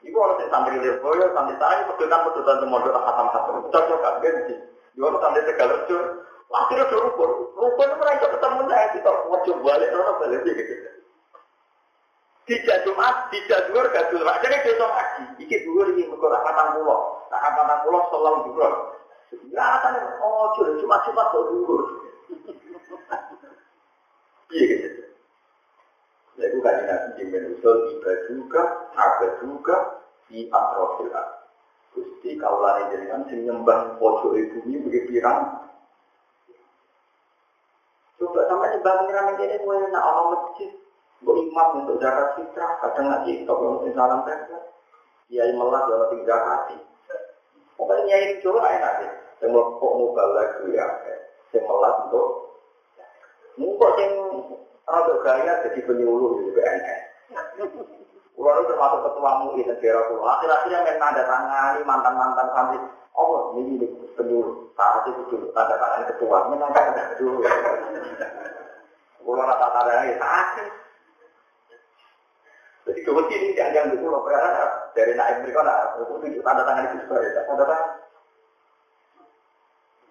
Ibu orang yang santri Lirboyo, santri saya, pedotan pedotan temodok khatam khatam. Cocok kan, ganti. Ibu orang santri Tegalerjo, akhirnya udah rukun. Rukun itu mereka ketemu saya, kita wajib balik, orang balik gitu. Tidak Jumat, tidak dua, gak dua. Jadi besok haji. Iki dua ini mereka angkatan pulau. Nah angkatan pulau selalu dua. Ya kan, oh cuma cuma cuma tuh dulu. Iya gitu. Lalu kan nabi jimin usul iba juga, ada juga di atrofil Gusti kaulah jenengan sing nyembah pojok bumi begitu pirang. Coba sama nyembah pengiran ini gue nak orang masjid, imam untuk zakat fitrah, kadang ngaji, untuk salam tempel. Kiai melas dalam tiga hati. Pokoknya ini coba enak deh. Yang kok mau balik ya, yang melas untuk Mungkin yang rada gaya jadi penyuluh di. Kulo itu termasuk ketua MUI negara kulo. Akhir-akhirnya main tanda tangani mantan-mantan santri. Oh, ini ini penyuluh. Saat itu dulu tanda tangan ketua. Memang kan ada dulu. Kulo rata tanda ini sakit. Jadi kemudian ini jangan dulu loh. Karena dari naik mereka nak tunjuk tanda tangan itu sebagai tanda tangan.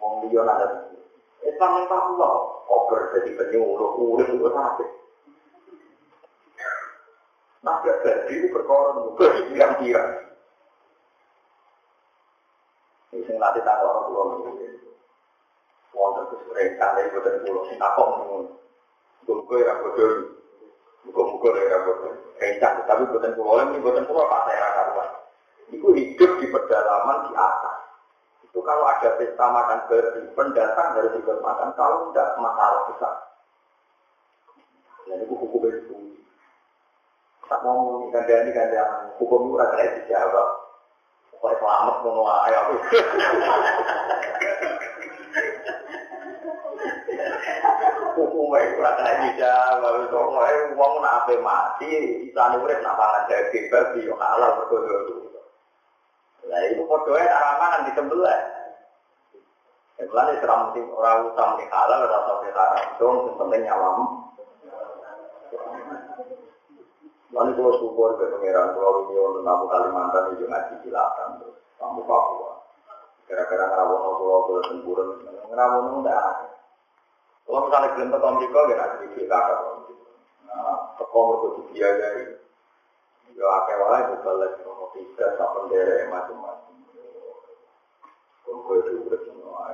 Wong dia ada Islam yang Papua, koper jadi penyuluh, urip itu sakit. Nah, jadi itu berkorban, berpirang-pirang. Ini yang nanti tanggal orang pulau wonten kesuretan dari boten pulau sing takok ngono. Muga ya bodoh. Muga-muga ya bodoh. Rencang tapi boten pulau ini boten pulau pas saya karuan. Itu hidup di pedalaman di atas. Itu kalau ada pesta makan berarti pendatang harus ikut makan. Kalau tidak masalah besar. Dan itu hukum itu. Tak mau gandani gandani hukum itu rasa dijawab. Pokoknya selamat ae aku. Hukumnya itu rasa dijawab. Pokoknya uang nak ape mati, isane urip nak pangan daging babi halal berkodo. Lah itu podoe aramangan di sebelah. Sebelah ini seram orang di halal, rasa di haram. Dong, penting nyawamu. Lalu kalau syukur ke Pulau Rio untuk tamu Kalimantan itu ngaji silakan tamu Papua. Kira-kira ngerawono Pulau Pulau Tempurun, ngerawono enggak. Kalau misalnya belum ke Amerika, ya nanti kakak. Nah, teko mereka dibiayai. Ya akeh wae balik ono tiga sak pendere macam-macam. Kok itu urip semua.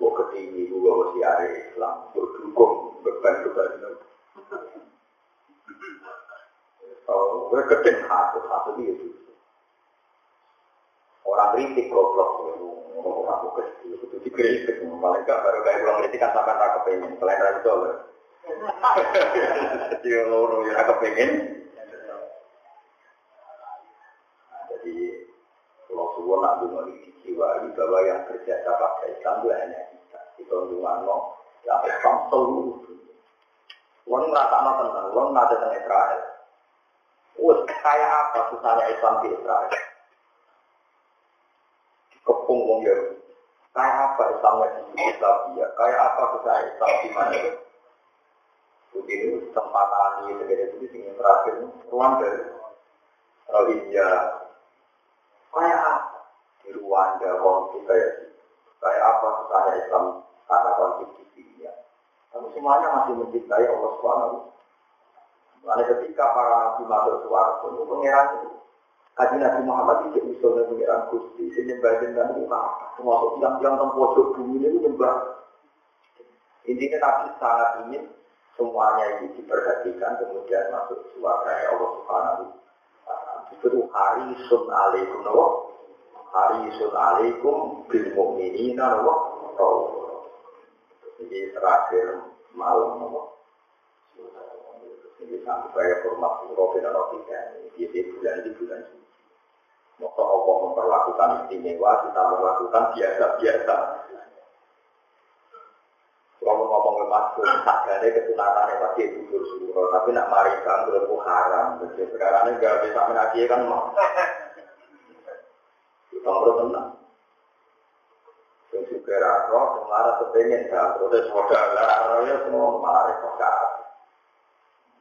Bok ketinggi juga masih ada Islam, berdukung beban beban Oh, gue keting satu satu. Orang kritik goblok. Ngomong aku kecil itu dikritik paling gak baru kayak bilang kritik kan sampai tak kepengen. Selain dari itu jadi loro ya kepengen. Jadi kalau suwon nak dungo dijiwai bahwa yang kerja pakai Islam itu hanya kita. Itu dungo ya Islam seluruh Wong ngerasa tentang, wong ngerasa tentang Israel. Wah, kayak apa susahnya Islam di Israel? Kayak apa Islamnya di Islamia? Kayak apa susahnya Islam di mana? Begini kesempatan ini segala itu yang terakhir Rwanda, Rohingya. Kayak apa? Di Rwanda, konflik kayak Kayak apa susahnya Islam karena konflik di Syria? Tapi semuanya masih mencintai Allah Subhanahu Lalu ketika para nabi masuk suara itu pengiran itu Kaji Nabi Muhammad tidak bisa pengiran Gusti. Ini nyembah itu apa? Termasuk yang-yang tempojok bumi ini nyembah. Intinya Nabi sangat ingin semuanya ini diperhatikan kemudian masuk suara Allah Subhanahu Itu hari sun alaikum Hari sun alaikum bil mu'minina Jadi terakhir malam nomor ini sampai hormat Robin dan Robin di bulan di bulan. Maka Allah memperlakukan istimewa, kita melakukan biasa-biasa. Kalau ngomong ke masuk, sakane kesunatannya pasti gugur suruh, tapi nak marikan berlaku haram. Jadi sekarang ini gak bisa menaji kan mau. Kita perlu tenang. Yang juga roh, kemarin kepengen kan, terus modal ya semua malah repot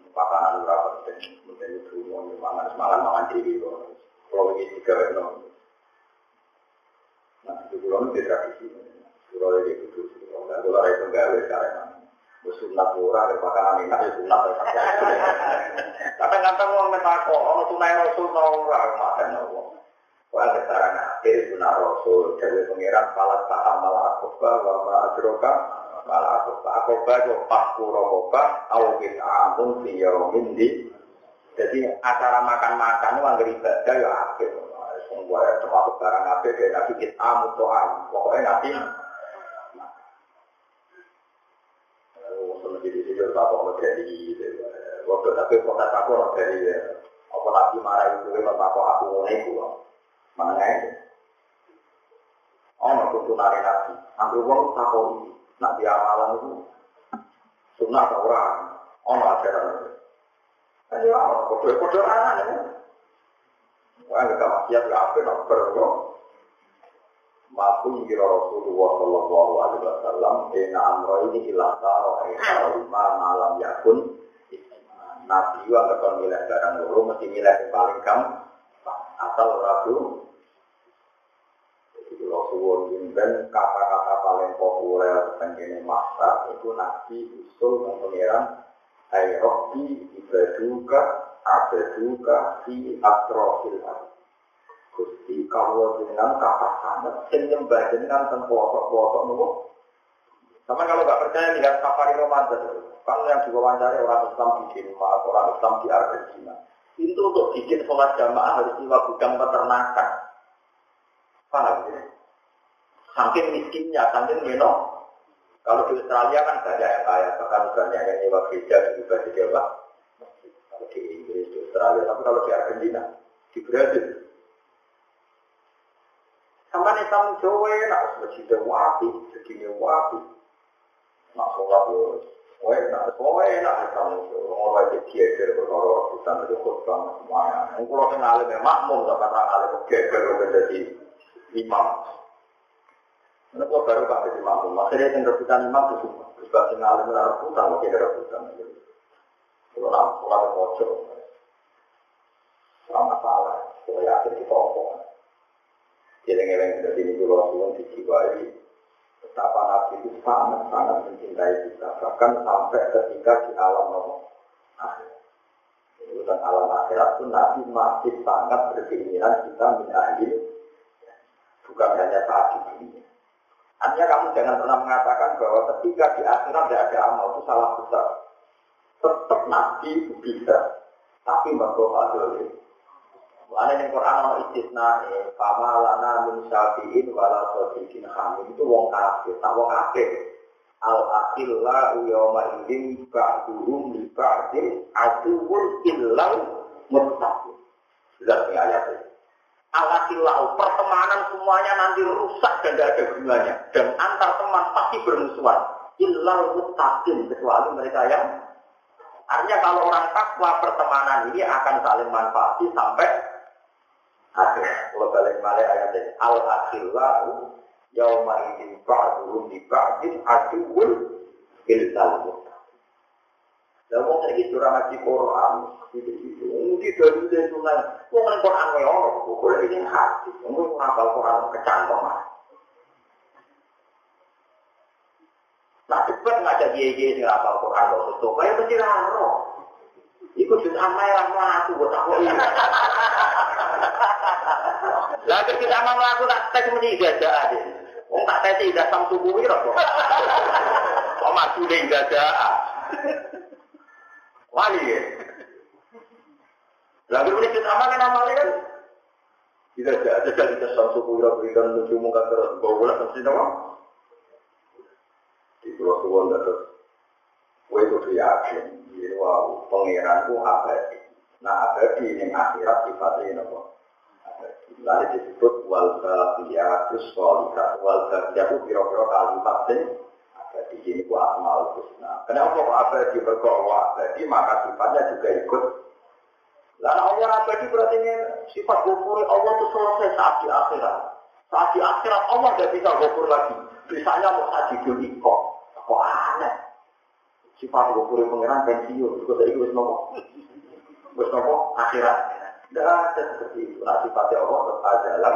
Pakanan berapa penting, penting itu mau mangan mangan diri Kalau ini tiga weno. Nah, itu pulau itu tradisi. Pulau ini itu pulau. Dan pulau itu gawe karena sunat murah dari makanan enak ya sunat. Kadang-kadang orang metako, orang tunai rasul naura makan Allah. Wah, sekarang akhir sunat rasul dari pengiran salat paham malah akobah, wama adroka, akobah. Akobah itu pas kurokoba, awin amun siyomin di. Jadi acara makan-makan itu anggar ibadah ya akhir. Semua termasuk barang akhir, kayak nabi kita mutoan. Pokoknya nabi menjadi sejauh tak mau dari waktu tapi kota aku dari apa nabi marah itu memang aku aku mulai itu mana itu oh nggak tuh nari nabi ambil uang ini nabi amalan itu sunnah orang oh nggak kan ya kode anak ini. Wah nggak maksiat nggak apa nggak perlu Maku kira Rasulullah Shallallahu Alaihi Wasallam Ena amro ini ilah taro lima malam yakun. Nabi itu akan milih barang dulu mesti milih yang paling kam asal ragu Jadi Rasulullah dan kata-kata paling populer tentang masa itu Nabi usul dan Ayrobi ibaduka abaduka fi atrofil Gusti kalau dengan kapal sangat, sing nyembah jenengan teng pelosok-pelosok. Sama kalau nggak percaya lihat safari Ramadan, kan yang diwawancara orang Islam di Denmark, orang Islam di Argentina. Itu untuk bikin sholat jamaah harus lewat gudang peternakan. Paham ya? Saking miskinnya, saking menok. Kalau di Australia kan banyak yang kaya, bahkan banyak yang nyewa gereja di Jawa. Kalau di Inggris, di Australia, tapi kalau di Argentina, di Brazil, sama nih tamu Jawa nak masjid wapi, segini wapi, nak sholat yo, Wah, nak semua enak tamu Jawa, aja dia dari berkoror hutan itu khutbah semuanya. Kalau kenal dengan makmum, tak pernah ngalir geger jadi imam. Ini kok baru pakai di makmum, akhirnya yang rebutan imam itu semua. Terus ngalir dengan rebutan, mungkin rebutan. Kalau nak sholat yang pojok, masalah, kalau yakin kita omong. Jeleng-jeleng dari ini dulu Rasulullah dijiwai betapa Nabi itu sangat-sangat mencintai kita. Bahkan sampai ketika di alam nomor akhir. Dan alam akhirat itu Nabi masih sangat berkeinginan kita mengakhiri bukan hanya saat di dunia. Artinya kamu jangan pernah mengatakan bahwa ketika di akhirat tidak ada amal itu salah besar. Tetap Nabi itu bisa, tapi berdoa dulu. Mana yang Quran ono istisna e fama lana min syafi'in wala sadiqin hamid itu wong kafir, tak wong kafir. Al akhilla yawma idzin ba'duhum li ba'din aduwwun illau muttaqin. Sudah ayat ini. Al akhilla pertemanan semuanya nanti rusak dan tidak ada gunanya dan antar teman pasti bermusuhan. Illau muttaqin kecuali mereka yang Artinya kalau orang takwa pertemanan ini akan saling manfaati sampai akhir. Kalau balik balik ayat ini, al akhillahu yauma idin ba'duhum di ba'din aduwwun ilal Lah wong saiki ora ngaji Quran, gitu-gitu. Mungkin dari dari sunan, wong nang Quran wae ono, kok ini hati. Wong ngapal Quran kecantong Nah, cepat ngajak kiai-kiai sing hafal Quran kok tutup, kaya mesti laro. Iku jus amai ra mlaku buat aku ini. Lah kita amal mlaku tak tes mesti gajah. Wong tak tes tidak sam tubuh piro kok. Oh maju deh gajah. Wali ya. Lalu ini kita amal kan amal kan. Tidak ada jadi kesam suku berikan lucu muka terus bawa bola mesti nama. Di pulau suwon terus. Kue itu yakin, jadi wow, pangeranku abadi. Nah abadi ini akhirat sifatnya nopo. Lalu disebut wal baqiyatus sholihat. Wal baqiyatu kalimat sing abadi ini ku asmaul husna. Kenapa kok abadi berkoro abadi maka sifatnya juga ikut. Lalu Allah abadi berarti ini sifat gofur Allah itu selesai saat di akhirat. Saat di akhirat Allah tidak bisa gofur lagi. Bisanya mau saji dulu kok. Kok aneh. Sifat gofur pengiran pensiun. Juga saya ikut nopo. Wis nopo akhirat. Tidak ada seperti itu. Nah, sifatnya Allah tetap dalam